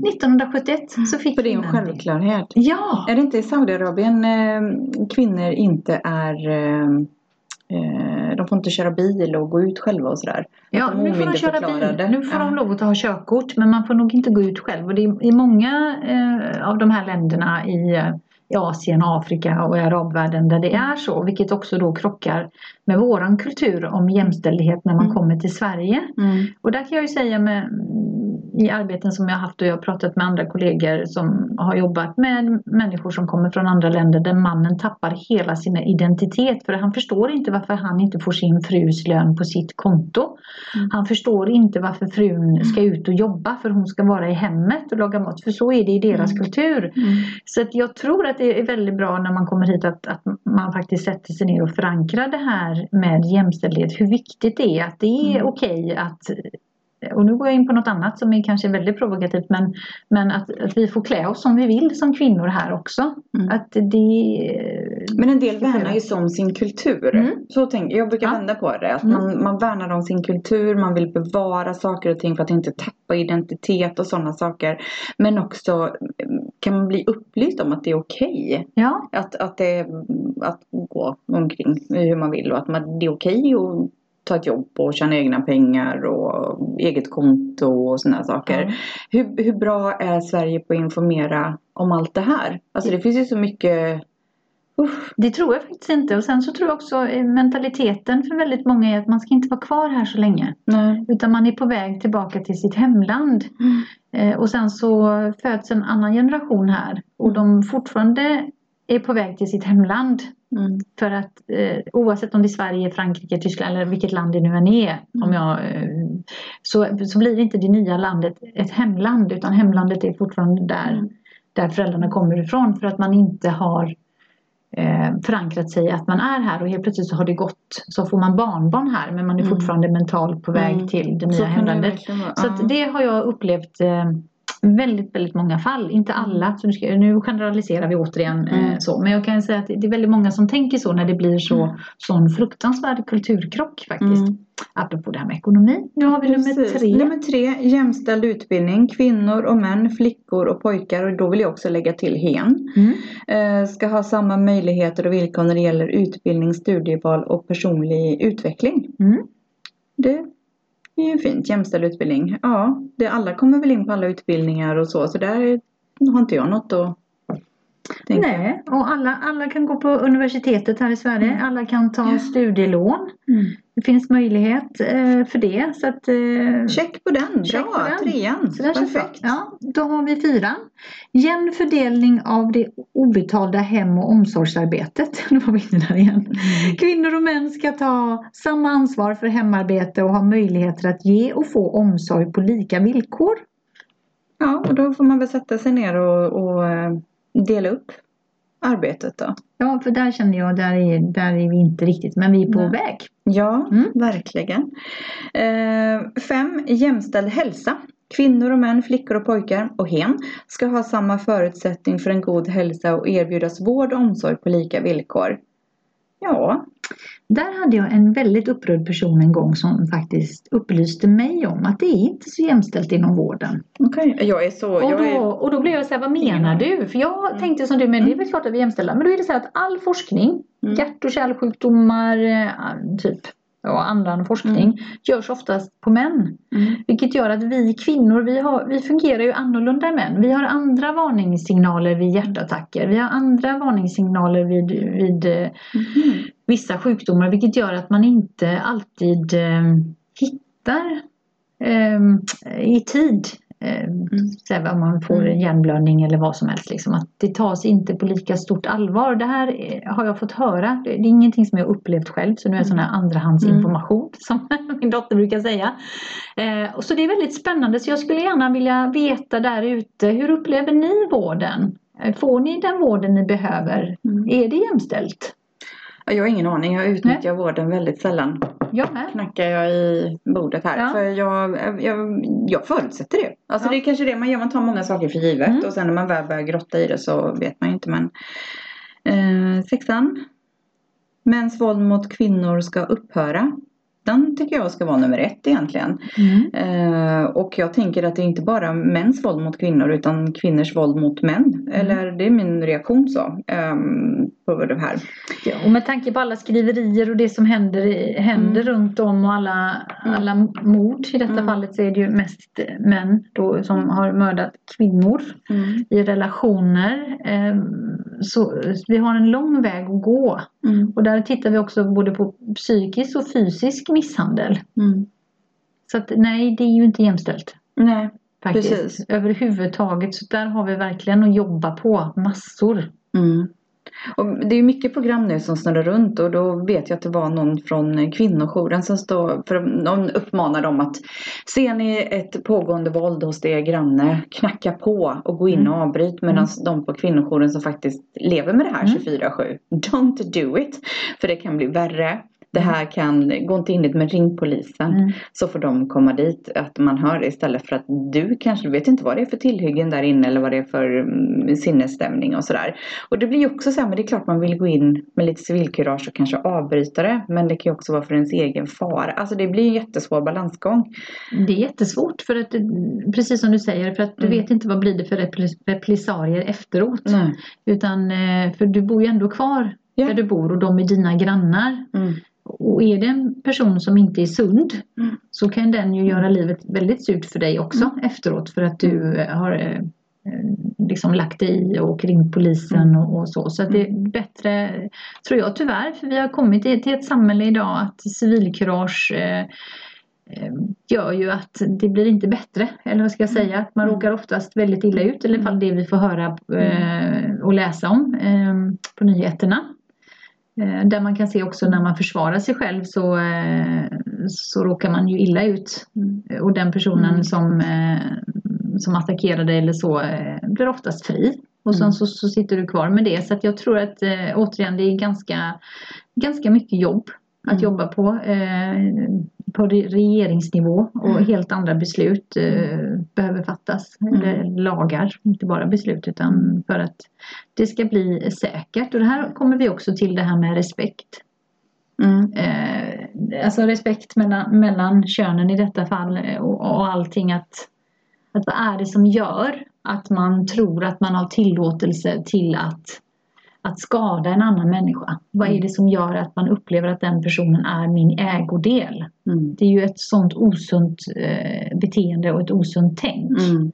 1971 mm. så fick För det är en självklarhet. Ja. Är det inte i Saudiarabien eh, kvinnor inte är eh, eh, de får inte köra bil och gå ut själva och sådär. Ja, nu får de köra bil. Nu får ja. de lov att ha körkort men man får nog inte gå ut själv. Och det är i många eh, av de här länderna i eh, i Asien, Afrika och i arabvärlden där det mm. är så. Vilket också då krockar med våran kultur om jämställdhet när man mm. kommer till Sverige. Mm. Och där kan jag ju säga med, i arbeten som jag haft och jag har pratat med andra kollegor som har jobbat med människor som kommer från andra länder där mannen tappar hela sin identitet för han förstår inte varför han inte får sin frus lön på sitt konto. Mm. Han förstår inte varför frun ska ut och jobba för hon ska vara i hemmet och laga mat för så är det i deras mm. kultur. Mm. Så att jag tror att det är väldigt bra när man kommer hit att, att man faktiskt sätter sig ner och förankrar det här med jämställdhet. Hur viktigt det är att det är mm. okej okay att och nu går jag in på något annat som är kanske väldigt provokativt men, men att, att vi får klä oss som vi vill som kvinnor här också. Mm. Att det, men en del värnar ju som sin kultur. Mm. Så tänker, jag brukar ja. vända på det. Att mm. man, man värnar om sin kultur, man vill bevara saker och ting för att inte tappa identitet och sådana saker. Men också kan man bli upplyst om att det är okej. Okay. Ja. Att, att, det, att gå omkring hur man vill och att man, det är okej okay att ta ett jobb och tjäna egna pengar och eget konto och sådana saker. Mm. Hur, hur bra är Sverige på att informera om allt det här? Alltså det finns ju så mycket Uff, det tror jag faktiskt inte. Och sen så tror jag också eh, mentaliteten för väldigt många är att man ska inte vara kvar här så länge. Nej. Utan man är på väg tillbaka till sitt hemland. Mm. Eh, och sen så föds en annan generation här. Och de fortfarande är på väg till sitt hemland. Mm. För att eh, oavsett om det är Sverige, Frankrike, Tyskland eller vilket land det nu än är. Mm. Om jag, eh, så, så blir inte det nya landet ett hemland utan hemlandet är fortfarande där, mm. där föräldrarna kommer ifrån. För att man inte har eh, förankrat sig att man är här och helt plötsligt så har det gått så får man barnbarn här men man är mm. fortfarande mentalt på väg mm. till det nya hemlandet. Det så det har jag upplevt eh, väldigt, väldigt många fall. Inte Mm. alla, så nu, ska, nu generaliserar vi återigen eh, så. Men jag kan säga att det är väldigt många som tänker så när det blir så Mm. sån fruktansvärd kulturkrock faktiskt. Mm. Apropå det här med ekonomi. Nu har vi nummer Precis. tre. Nummer tre, jämställd utbildning. Kvinnor och män, flickor och pojkar och då vill jag också lägga till hen. Mm. Eh, ska ha samma möjligheter och villkor när det gäller utbildning, studieval och personlig utveckling. Mm. Det det är ju fint, jämställd utbildning. Ja, det, alla kommer väl in på alla utbildningar och så, så där har inte jag något att. Nej, och alla, alla kan gå på universitetet här i Sverige. Mm. Alla kan ta Ja. studielån. Mm. Det finns möjlighet eh, för det. Så att, eh, Check på den, Check bra! på den. Trean, Så perfekt. Ja, då har vi fyran. Jämn fördelning av det obetalda hem och omsorgsarbetet. Nu var vi inne där igen. Mm. Kvinnor och män ska ta samma ansvar för hemarbete och ha möjligheter att ge och få omsorg på lika villkor. Ja, och då får man väl sätta sig ner och, och eh, dela upp arbetet då. Ja, för där känner jag, där är, där är vi inte riktigt, men vi är på Nej. väg. Ja, Mm. verkligen. Eh, fem, jämställd hälsa. Kvinnor och män, flickor och pojkar och hen ska ha samma förutsättning för en god hälsa och erbjudas vård och omsorg på lika villkor. Ja, Där hade jag en väldigt upprörd person en gång som faktiskt upplyste mig om att det är inte så jämställt inom vården. okej. Jag är så... Och jag då, är, och då blev jag så här, vad menar du? För jag Mm. tänkte som du, men det är väl klart att vi är jämställda. Men då är det så här att all forskning, Mm. hjärt och kärlsjukdomar, eh, typ och annan forskning Mm. görs oftast på män. Mm. Vilket gör att vi kvinnor, vi, har, vi fungerar ju annorlunda än män. Vi har andra varningssignaler vid hjärtattacker. Vi har andra varningssignaler vid, vid eh, Mhm. vissa sjukdomar vilket gör att man inte alltid eh, hittar eh, i tid eh, mm. om man får en hjärnblödning eller vad som helst. Liksom. Att det tas inte på lika stort allvar. Det här eh, har jag fått höra. Det är ingenting som jag upplevt själv så nu är det sån här andrahandsinformation som min dotter brukar säga. Eh, och så det är väldigt spännande så jag skulle gärna vilja veta där ute hur upplever ni vården? Eh, Får ni den vården ni behöver? Mm. Är det jämställt? Ja, Jag har ingen aning. Jag utnyttjar vården väldigt sällan. Jag med. Knackar jag i bordet här. Ja. För jag, jag, jag förutsätter det. Alltså Ja. det är kanske det man gör. Man tar många saker för givet. Mm. Och sen när man väl börjar grotta i det så vet man ju inte. Men eh, sexan. Mäns våld mot kvinnor ska upphöra. Den tycker jag ska vara nummer ett egentligen. Mm. Eh, och jag tänker att det är inte bara mäns våld mot kvinnor utan kvinnors våld mot män. Eller det är min reaktion så. ehm, på det här. Ja, och med tanke på alla skriverier och det som händer, händer runt om och alla, Mm. alla mord. I detta Mm. fallet så är det ju mest män då som har mördat kvinnor i relationer. Ehm, Så vi har en lång väg att gå. Mm. Och där tittar vi också både på psykisk och fysisk misshandel. Mm. Så att nej, det är ju inte jämställt. Nej, Faktiskt. Precis. Överhuvudtaget. Så där har vi verkligen att jobba på massor. Mm. Och det är mycket program nu som snurrar runt och då vet jag att det var någon från kvinnojouren som står för någon uppmanar dem att ser ni ett pågående våld hos er granne knacka på och gå in Mm. och avbryt medan de på kvinnojouren som faktiskt lever med det här Mm. 24-7 don't do it för det kan bli värre. Det här kan, gå inte in dit men ring polisen. Mm. Så får de komma dit, att man hör det istället för att du kanske, vet inte vad det är för tillhyggen där inne eller vad det är för mm, sinnesstämning och sådär. Och det blir ju också så här, men det är klart man vill gå in med lite civilkurage och kanske avbryta det. Men det kan ju också vara för ens egen fara. Alltså det blir en jättesvår balansgång. Det är jättesvårt för att, precis som du säger, för att du Mm. vet inte vad blir det för repli- repressalier efteråt. Nej. Utan, eh, för du bor ju ändå kvar Ja. där du bor och de är dina grannar. Mm. Och är det en person som inte är sund Mm. så kan den ju göra livet väldigt surt för dig också efteråt för att du eh, har eh, eh, liksom lagt dig i och ringt polisen Mm. och, och så. Så att det är bättre, tror jag tyvärr, för vi har kommit till, ett samhälle idag att civilkurage eh, gör ju att det blir inte bättre. Eller vad ska jag säga? Att man Mm. råkar oftast väldigt illa ut. Eller i alla fall det vi får höra eh, och läsa om eh, på nyheterna. Eh, Där man kan se också när man försvarar sig själv så, eh, så råkar man ju illa ut. Och den personen Mm. som, eh, som attackerade eller så blir oftast fri. Och sen Mm. så, så sitter du kvar med det. Så att jag tror att återigen det är ganska, ganska mycket jobb att jobba på. Eh, på regeringsnivå och mm. helt andra beslut eh, behöver fattas. Mm. Eller lagar, inte bara beslut utan för att det ska bli säkert. Och det här kommer vi också till det här med respekt. Mm. Eh, alltså respekt mellan, mellan könen i detta fall och, och allting att, att vad är det som gör att man tror att man har tillåtelse till att att skada en annan människa. Vad är mm. det som gör att man upplever att den personen är min ägodel? Mm. Det är ju ett sånt osunt eh, beteende och ett osunt tänk. Mm.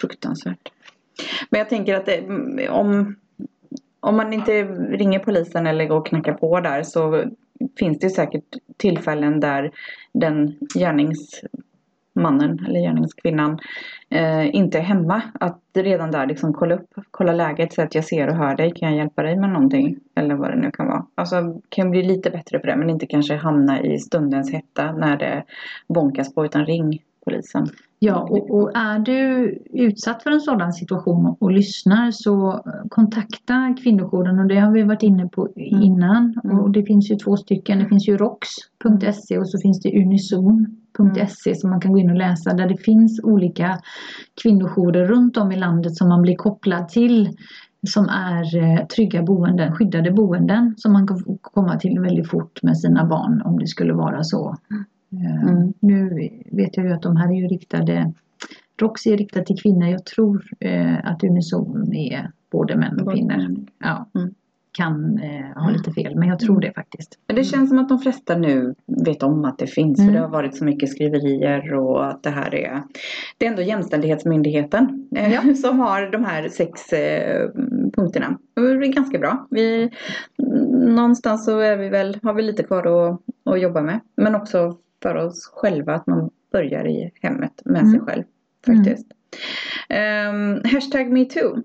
Fruktansvärt. Men jag tänker att det, om, om man inte ringer polisen eller går och knackar på där så finns det säkert tillfällen där den gärnings mannen eller gärningskvinnan eh, inte är hemma. Att redan där liksom kolla upp, kolla läget, så att jag ser och hör dig, kan jag hjälpa dig med någonting? Eller vad det nu kan vara. Alltså kan bli lite bättre på det men inte kanske hamna i stundens hetta när det bonkas på utan ring polisen. Ja, och, och, är du utsatt för en sådan situation och lyssnar så kontakta kvinnojouren och det har vi varit inne på mm. innan. Mm. Och det finns ju två stycken. Det finns ju rox.se och så finns det unison.se som man kan gå in och läsa där det finns olika kvinnojourer runt om i landet som man blir kopplad till som är eh, trygga boenden, skyddade boenden som man kan komma till väldigt fort med sina barn om det skulle vara så. Eh, mm. Nu vet jag ju att de här är ju riktade Roxy är riktad till kvinnor. Jag tror eh, att Unison är både män och kvinnor. Ja. Mm. Kan eh, ha lite fel men jag tror mm. det faktiskt. Men det känns som att de flesta nu vet om att det finns. Mm. För det har varit så mycket skriverier och att det här är Det är ändå Jämställdhetsmyndigheten ja. som har de här sex punkterna. Och det är ganska bra. Vi, någonstans så är vi väl, har vi lite kvar att, att jobba med. Men också för oss själva att man börjar i hemmet med mm. sig själv. Faktiskt. Mm. Um, hashtag metoo.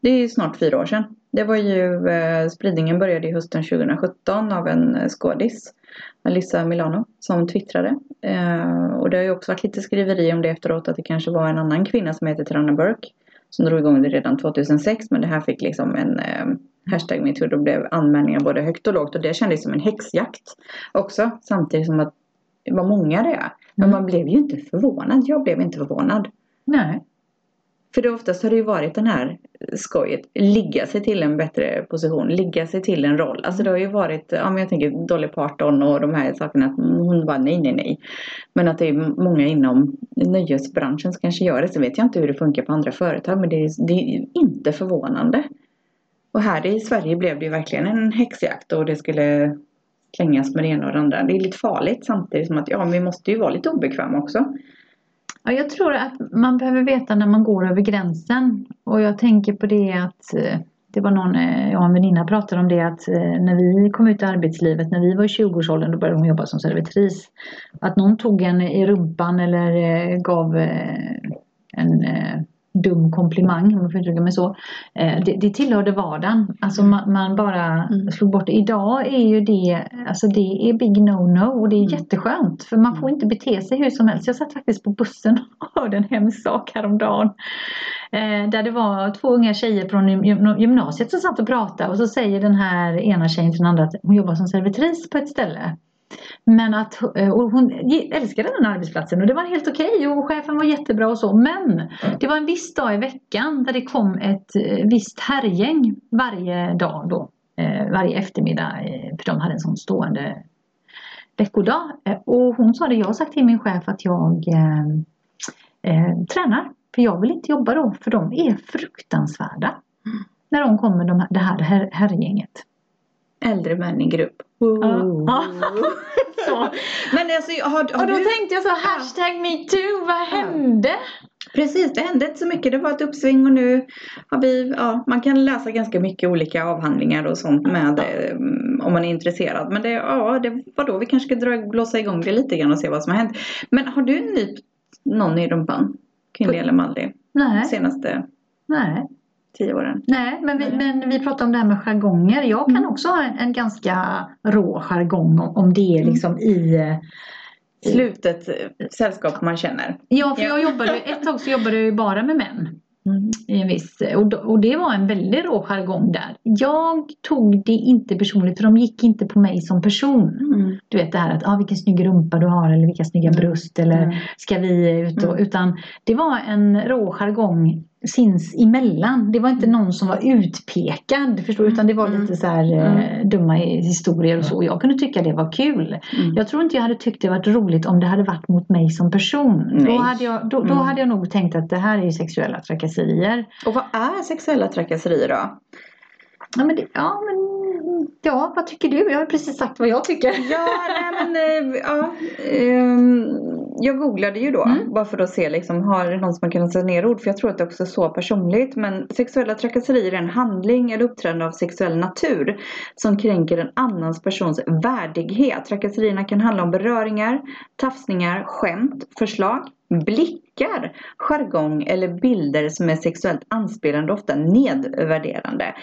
Det är snart fyra år sedan. Det var ju, eh, spridningen började i hösten 2017 av en eh, skådis, Alyssa Milano, som twittrade. Eh, och det har ju också varit lite skriveri om det efteråt att det kanske var en annan kvinna som heter Taranna Burke som drog igång det redan 2006 men det här fick liksom en eh, hashtag metoo. Då blev anmälningar både högt och lågt och det kändes som en häxjakt också samtidigt som att vad många det är. Men mm. man blev ju inte förvånad. Jag blev inte förvånad. Nej. För det oftast har det ju varit den här skojet. Ligga sig till en bättre position. Ligga sig till en roll. Alltså det har ju varit, ja men jag tänker Dolly Parton och de här sakerna. Att hon bara nej, nej, nej. Men att det är många inom nöjesbranschen som kanske gör det. Så vet jag inte hur det funkar på andra företag. Men det är, det är inte förvånande. Och här i Sverige blev det ju verkligen en häxjakt och det skulle klängas med det ena och det andra. Det är lite farligt samtidigt som att ja, vi måste ju vara lite obekväma också. Ja, jag tror att man behöver veta när man går över gränsen. Och jag tänker på det att eh, det var någon, ja jag och en väninna pratade om det att eh, när vi kom ut i arbetslivet, när vi var i 20-årsåldern, då började hon jobba som servitris. Att någon tog en i rumpan eller gav en dum komplimang om jag får uttrycka mig så. Eh, det, det tillhörde vardagen. Alltså man, man bara mm. slog bort det. Idag är ju det, alltså det är big no-no och det är mm. jätteskönt för man får inte bete sig hur som helst. Jag satt faktiskt på bussen och hörde en hemsk sak häromdagen. Eh, där det var två unga tjejer från gymnasiet som satt och pratade och så säger den här ena tjejen till den andra att hon jobbar som servitris på ett ställe. Men att eh, och hon älskade den arbetsplatsen och det var helt okej okay, och chefen var jättebra och så. Men det var en viss dag i veckan där det kom ett eh, visst herrgäng varje dag då. Eh, varje eftermiddag. För de hade en sån stående veckodag. Och hon sa det, jag har sagt till min chef att jag eh, tränar. För jag vill inte jobba då för de är fruktansvärda. Mm. När de kommer, de här, det här herrgänget. Äldre män i grupp. Ja. Men alltså, har, har och då du... tänkte jag så, hashtag metoo, vad hände? Precis, det hände inte så mycket. Det var ett uppsving och nu har vi, ja, man kan läsa ganska mycket olika avhandlingar och sånt med mm, om man är intresserad. Men det, ja, det var då vi kanske ska dra, blåsa igång det lite grann och se vad som har hänt. Men har du nypt någon i rumpan? Kvinnlig eller manlig? Nej. Senaste? Nej tio åren. Nej, men vi, men vi pratar om det här med jargonger. Jag kan mm. också ha en, en ganska rå jargong om, om det är mm. liksom i slutet eh, sällskap man känner. Ja, för jag jobbade, ett tag så jobbade jag ju bara med män. Mm. I en viss, och, och det var en väldigt rå jargong där. Jag tog det inte personligt för de gick inte på mig som person. Mm. Du vet det här att ah, vilken snygg rumpa du har eller vilka snygga mm. bröst eller mm. ska vi ut och. Utan det var en rå jargong sinsemellan. Det var inte någon som var utpekad förstår Utan det var lite mm. så här mm. eh, dumma historier och så. Jag kunde tycka det var kul. Mm. Jag tror inte jag hade tyckt det varit roligt om det hade varit mot mig som person. Då hade, jag, då, då mm. hade jag nog tänkt att det här är sexuella trakasserier. Och vad är sexuella trakasserier då? Ja men, det, ja, men ja, vad tycker du? Jag har precis sagt vad jag tycker. Ja, nej men eh, ja. Um jag googlade ju då mm. bara för att se liksom, har det någon som har kunnat sätta ner ord? För jag tror att det också är så personligt. Men sexuella trakasserier är en handling eller uppträdande av sexuell natur som kränker en annans persons värdighet. Trakasserierna kan handla om beröringar, tafsningar, skämt, förslag, blickar, jargong eller bilder som är sexuellt anspelande och ofta nedvärderande.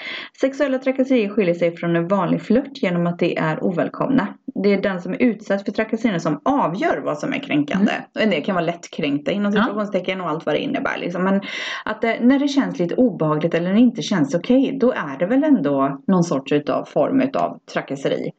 Sexuella trakasserier skiljer sig från en vanlig flört genom att de är ovälkomna. Det är den som är utsatt för trakasserier som avgör vad som är kränkande. Mm. Det kan vara lättkränkta inom situationstecken ja. och allt vad det innebär. Liksom. Men att det, när det känns lite obehagligt eller när det inte känns okej, okay, då är det väl ändå någon sorts utav form av trakasseri.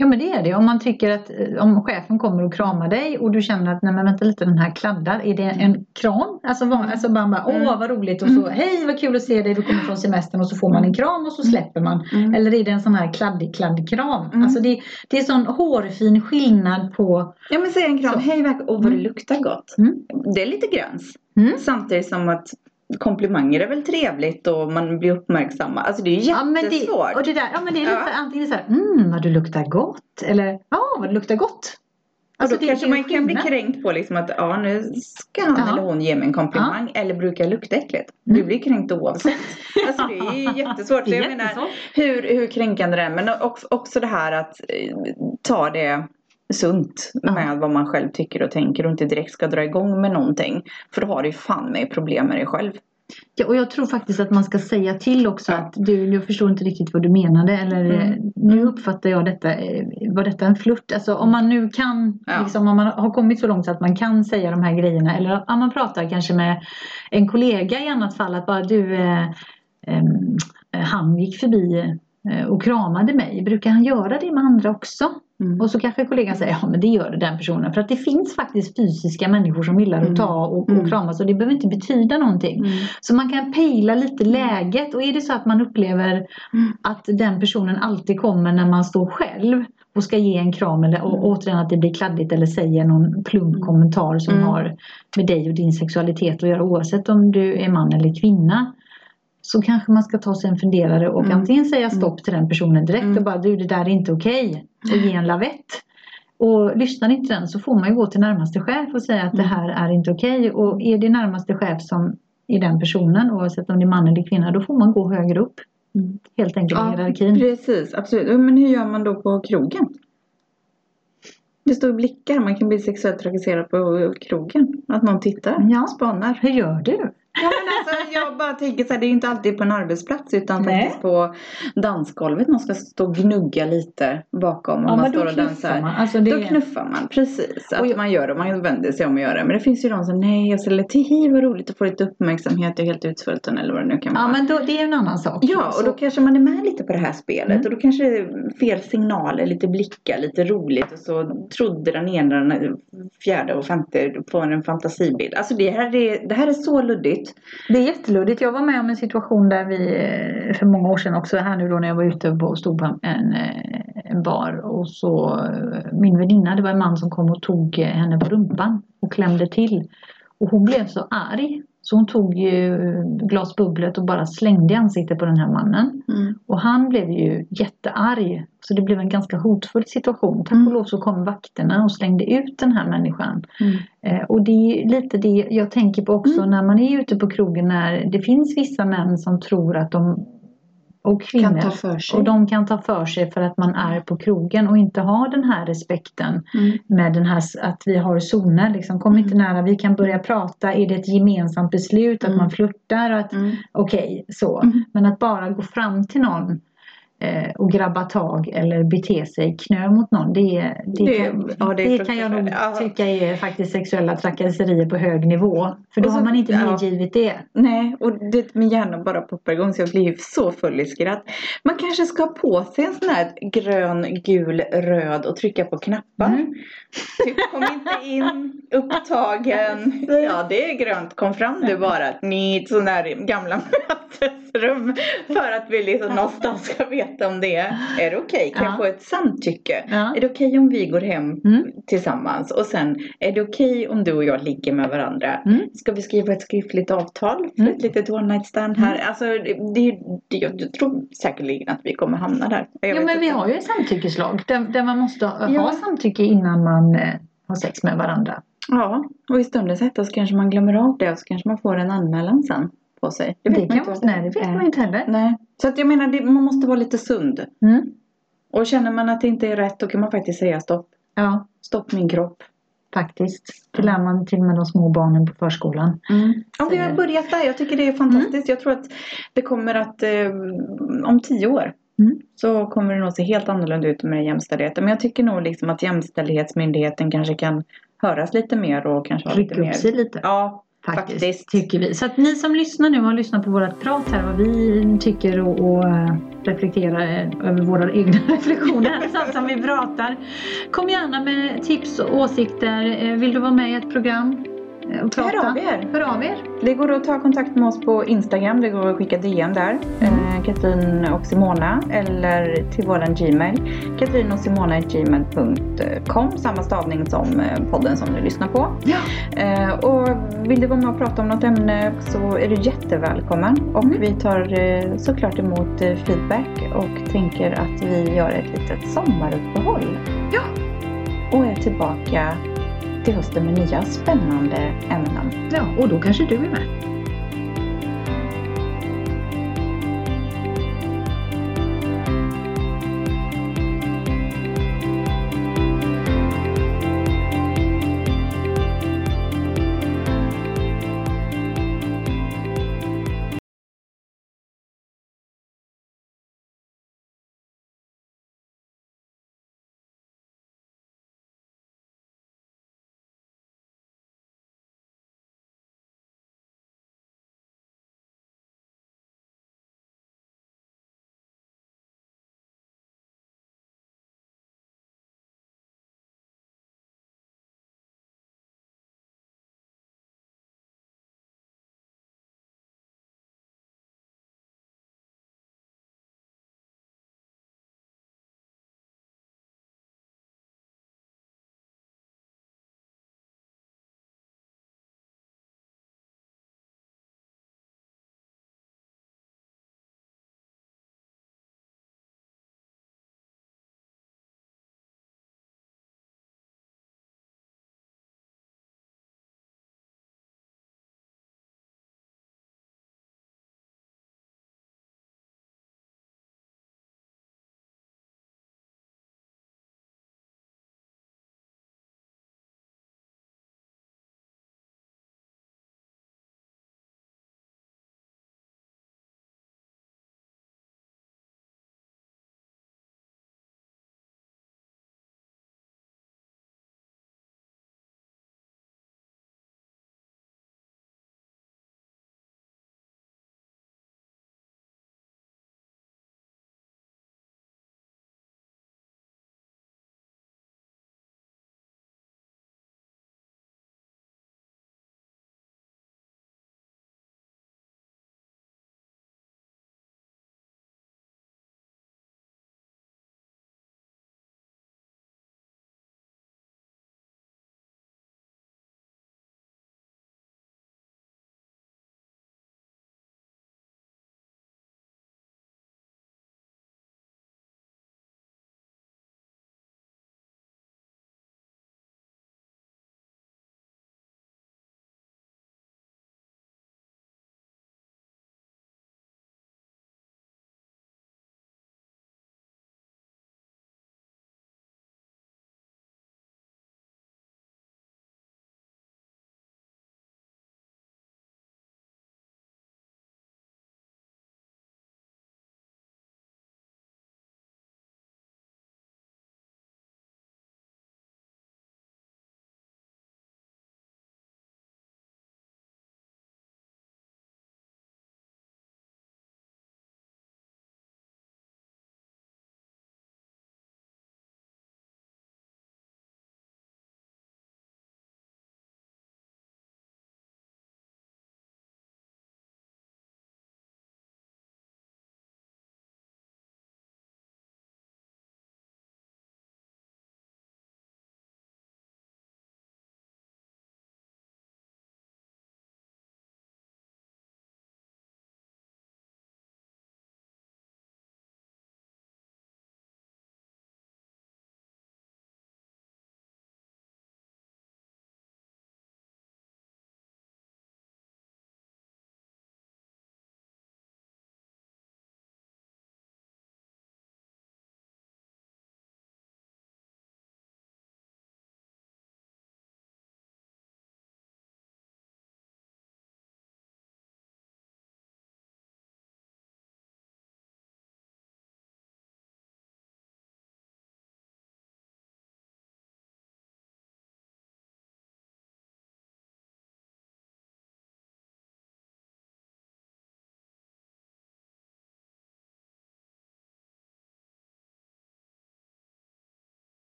Ja men det är det. Om man tycker att eh, om chefen kommer och kramar dig och du känner att nej men vänta lite den här kladdar. Är det en kram? Alltså, var, alltså man bara åh mm. vad roligt och så mm. hej vad kul att se dig du kommer från semestern och så får man en kram och så mm. släpper man. Mm. Eller är det en sån här kladdig kladdkram? Mm. Alltså det, det är sån hårfin skillnad på. Ja men säg en kram, så. hej oh, vad det luktar gott. Mm. Det är lite gräns. Samtidigt som att komplimanger är väl trevligt och man blir uppmärksammad. Alltså det är ju jättesvårt. Ja, men det, och det där, ja men det är lite ja. antingen så här, mm vad du luktar gott. Eller ja vad du luktar gott. Alltså, och då kanske man kan bli kränkt på liksom att ja nu ska han ja. eller hon ge mig en komplimang. Ja. Eller brukar jag lukta äckligt. Mm. Du blir kränkt oavsett. alltså det är ju jättesvårt. är jag menar, hur, hur kränkande det är. Men också, också det här att eh, ta det sunt med vad man själv tycker och tänker och inte direkt ska dra igång med någonting. För då har du ju fan med problem med dig själv. Ja, och jag tror faktiskt att man ska säga till också ja. att du, jag förstår inte riktigt vad du menade eller mm. nu uppfattar jag detta, eh, var detta en flört? Alltså om man nu kan, ja. liksom, om man har kommit så långt så att man kan säga de här grejerna eller om man pratar kanske med en kollega i annat fall att bara du, eh, eh, han gick förbi eh, och kramade mig, brukar han göra det med andra också? Mm. Och så kanske kollegan säger ja men det gör den personen. För att det finns faktiskt fysiska människor som gillar att ta och, och mm. kramas och det behöver inte betyda någonting. Mm. Så man kan pejla lite mm. läget och är det så att man upplever mm. att den personen alltid kommer när man står själv och ska ge en kram eller och, återigen att det blir kladdigt eller säger någon plump kommentar som mm. har med dig och din sexualitet att göra oavsett om du är man eller kvinna så kanske man ska ta sig en funderare och mm. antingen säga mm. stopp till den personen direkt mm. och bara du det där är inte okej okay, och ge en lavett. Och lyssnar inte den så får man ju gå till närmaste chef och säga att det mm. här är inte okej okay. och är det närmaste chef som är den personen oavsett om det är man eller kvinna då får man gå högre upp. Mm. Helt enkelt i ja, hierarkin. Precis, absolut. Men hur gör man då på krogen? Det står blickar, man kan bli sexuellt trakasserad på krogen. Att någon tittar, ja. spanar. Hur gör du? Ja, men alltså, jag bara tänker så här, det är ju inte alltid på en arbetsplats utan Nej. faktiskt på dansgolvet. Man ska stå och gnugga lite bakom. Ja, man står och dansar. Man. Alltså det... Då knuffar man, precis. Att och man gör det, man vänder sig om och gör det. Men det finns ju de som, nej, jag ställer till, vad roligt att få lite uppmärksamhet, jag är helt utsvulten eller vad det nu kan vara. Ja, men då, det är en annan sak. Ja, och då kanske man är med lite på det här spelet. Mm. Och då kanske det är fel signaler, lite blickar, lite roligt. Och så trodde den ena, den fjärde och femte på en fantasibild. Alltså det här är, det här är så luddigt luddigt. Det är jätteluddigt. Jag var med om en situation där vi eh, för många år sedan också här nu då när jag var ute och stod på en, eh, en bar och så eh, min väninna, det var en man som kom och tog henne på rumpan och klämde till. Och hon blev så arg så hon tog ju glasbubblet och bara slängde i ansiktet på den här mannen. Mm. Och han blev ju jättearg. Så det blev en ganska hotfull situation. Tack och mm. lov så kom vakterna och slängde ut den här människan. Mm. Eh, och det är lite det jag tänker på också mm. när man är ute på krogen när det finns vissa män som tror att de och kvinnor. Och de kan ta för sig för att man är på krogen och inte har den här respekten mm. med den här att vi har zoner. Liksom, kom mm. inte nära, vi kan börja prata. Är det ett gemensamt beslut att mm. man flörtar? Mm. Okej, okay, så. Men att bara gå fram till någon och grabba tag eller bete sig knö mot någon. Det, det, Det- kan, ja, det är det kan jag nog. Ja. tycka är faktiskt sexuella trakasserier på hög nivå. För då så- har man inte ja. medgivit det. Nej, och det, min hjärna bara poppar igång så jag blir så full i skratt. Man kanske ska ha på sig en sån här grön, gul, röd och trycka på knappar. Mm. Typ kom inte in, upptagen. Ja, det är grönt. Kom fram du bara. Ni sån där gamla mötesrum. För att vi liksom någonstans ska veta om det är. Det okej? Kan Ja. jag få ett samtycke? Ja. Är det okej om vi går hem Mm. tillsammans? Och sen, är det okej om du och jag ligger med varandra? Mm. Ska vi skriva ett skriftligt avtal för Mm. ett litet one night stand här? Alltså, det, det, jag tror säkerligen att vi kommer hamna där. Jag vet men vi har ju en samtyckeslag där, där man måste ha, Ja. ha samtycke innan man eh, har sex med varandra. Ja, och i stundens hetta så kanske man glömmer av det och så kanske man får en anmälan sen på sig. Det, vet kan man inte nej, det vet är. man inte heller. Nej. Så att jag menar, det, man måste vara lite sund. Mm. Och känner man att det inte är rätt då kan man faktiskt säga stopp. Ja, Stopp min kropp. faktiskt. Det lär man till och med de små barnen på förskolan. Om vi har börjat där, jag tycker det är fantastiskt. Jag tror att det kommer att eh, om tio år Mm. så kommer det nog se helt annorlunda ut med jämställdheten. Men jag tycker nog liksom att Jämställdhetsmyndigheten kanske kan höras lite mer och kanske Rycka upp sig lite. Ja, Faktiskt, faktiskt. tycker vi. Så att ni som lyssnar nu har lyssnat på vårt prat här vad vi tycker och, och eh, reflekterar eh, över våra egna reflektioner samtidigt som vi pratar. Kom gärna med tips och åsikter. Eh, vill du vara med i ett program och prata? Hör av er. Hör av er. Det går att ta kontakt med oss på Instagram. Det går att skicka DM där. Mm. Eh, Katrin och Simona. Eller till våran Gmail. Katrin och Simona gmail.com. Samma stavning som eh, podden som du lyssnar på. Ja. Eh, och vill du vara med och prata om något ämne så är du jättevälkommen. Och Mm. vi tar såklart emot feedback och tänker att vi gör ett litet sommaruppehåll. Ja. Och är tillbaka till hösten med nya spännande ämnen. ja, och då kanske du är med.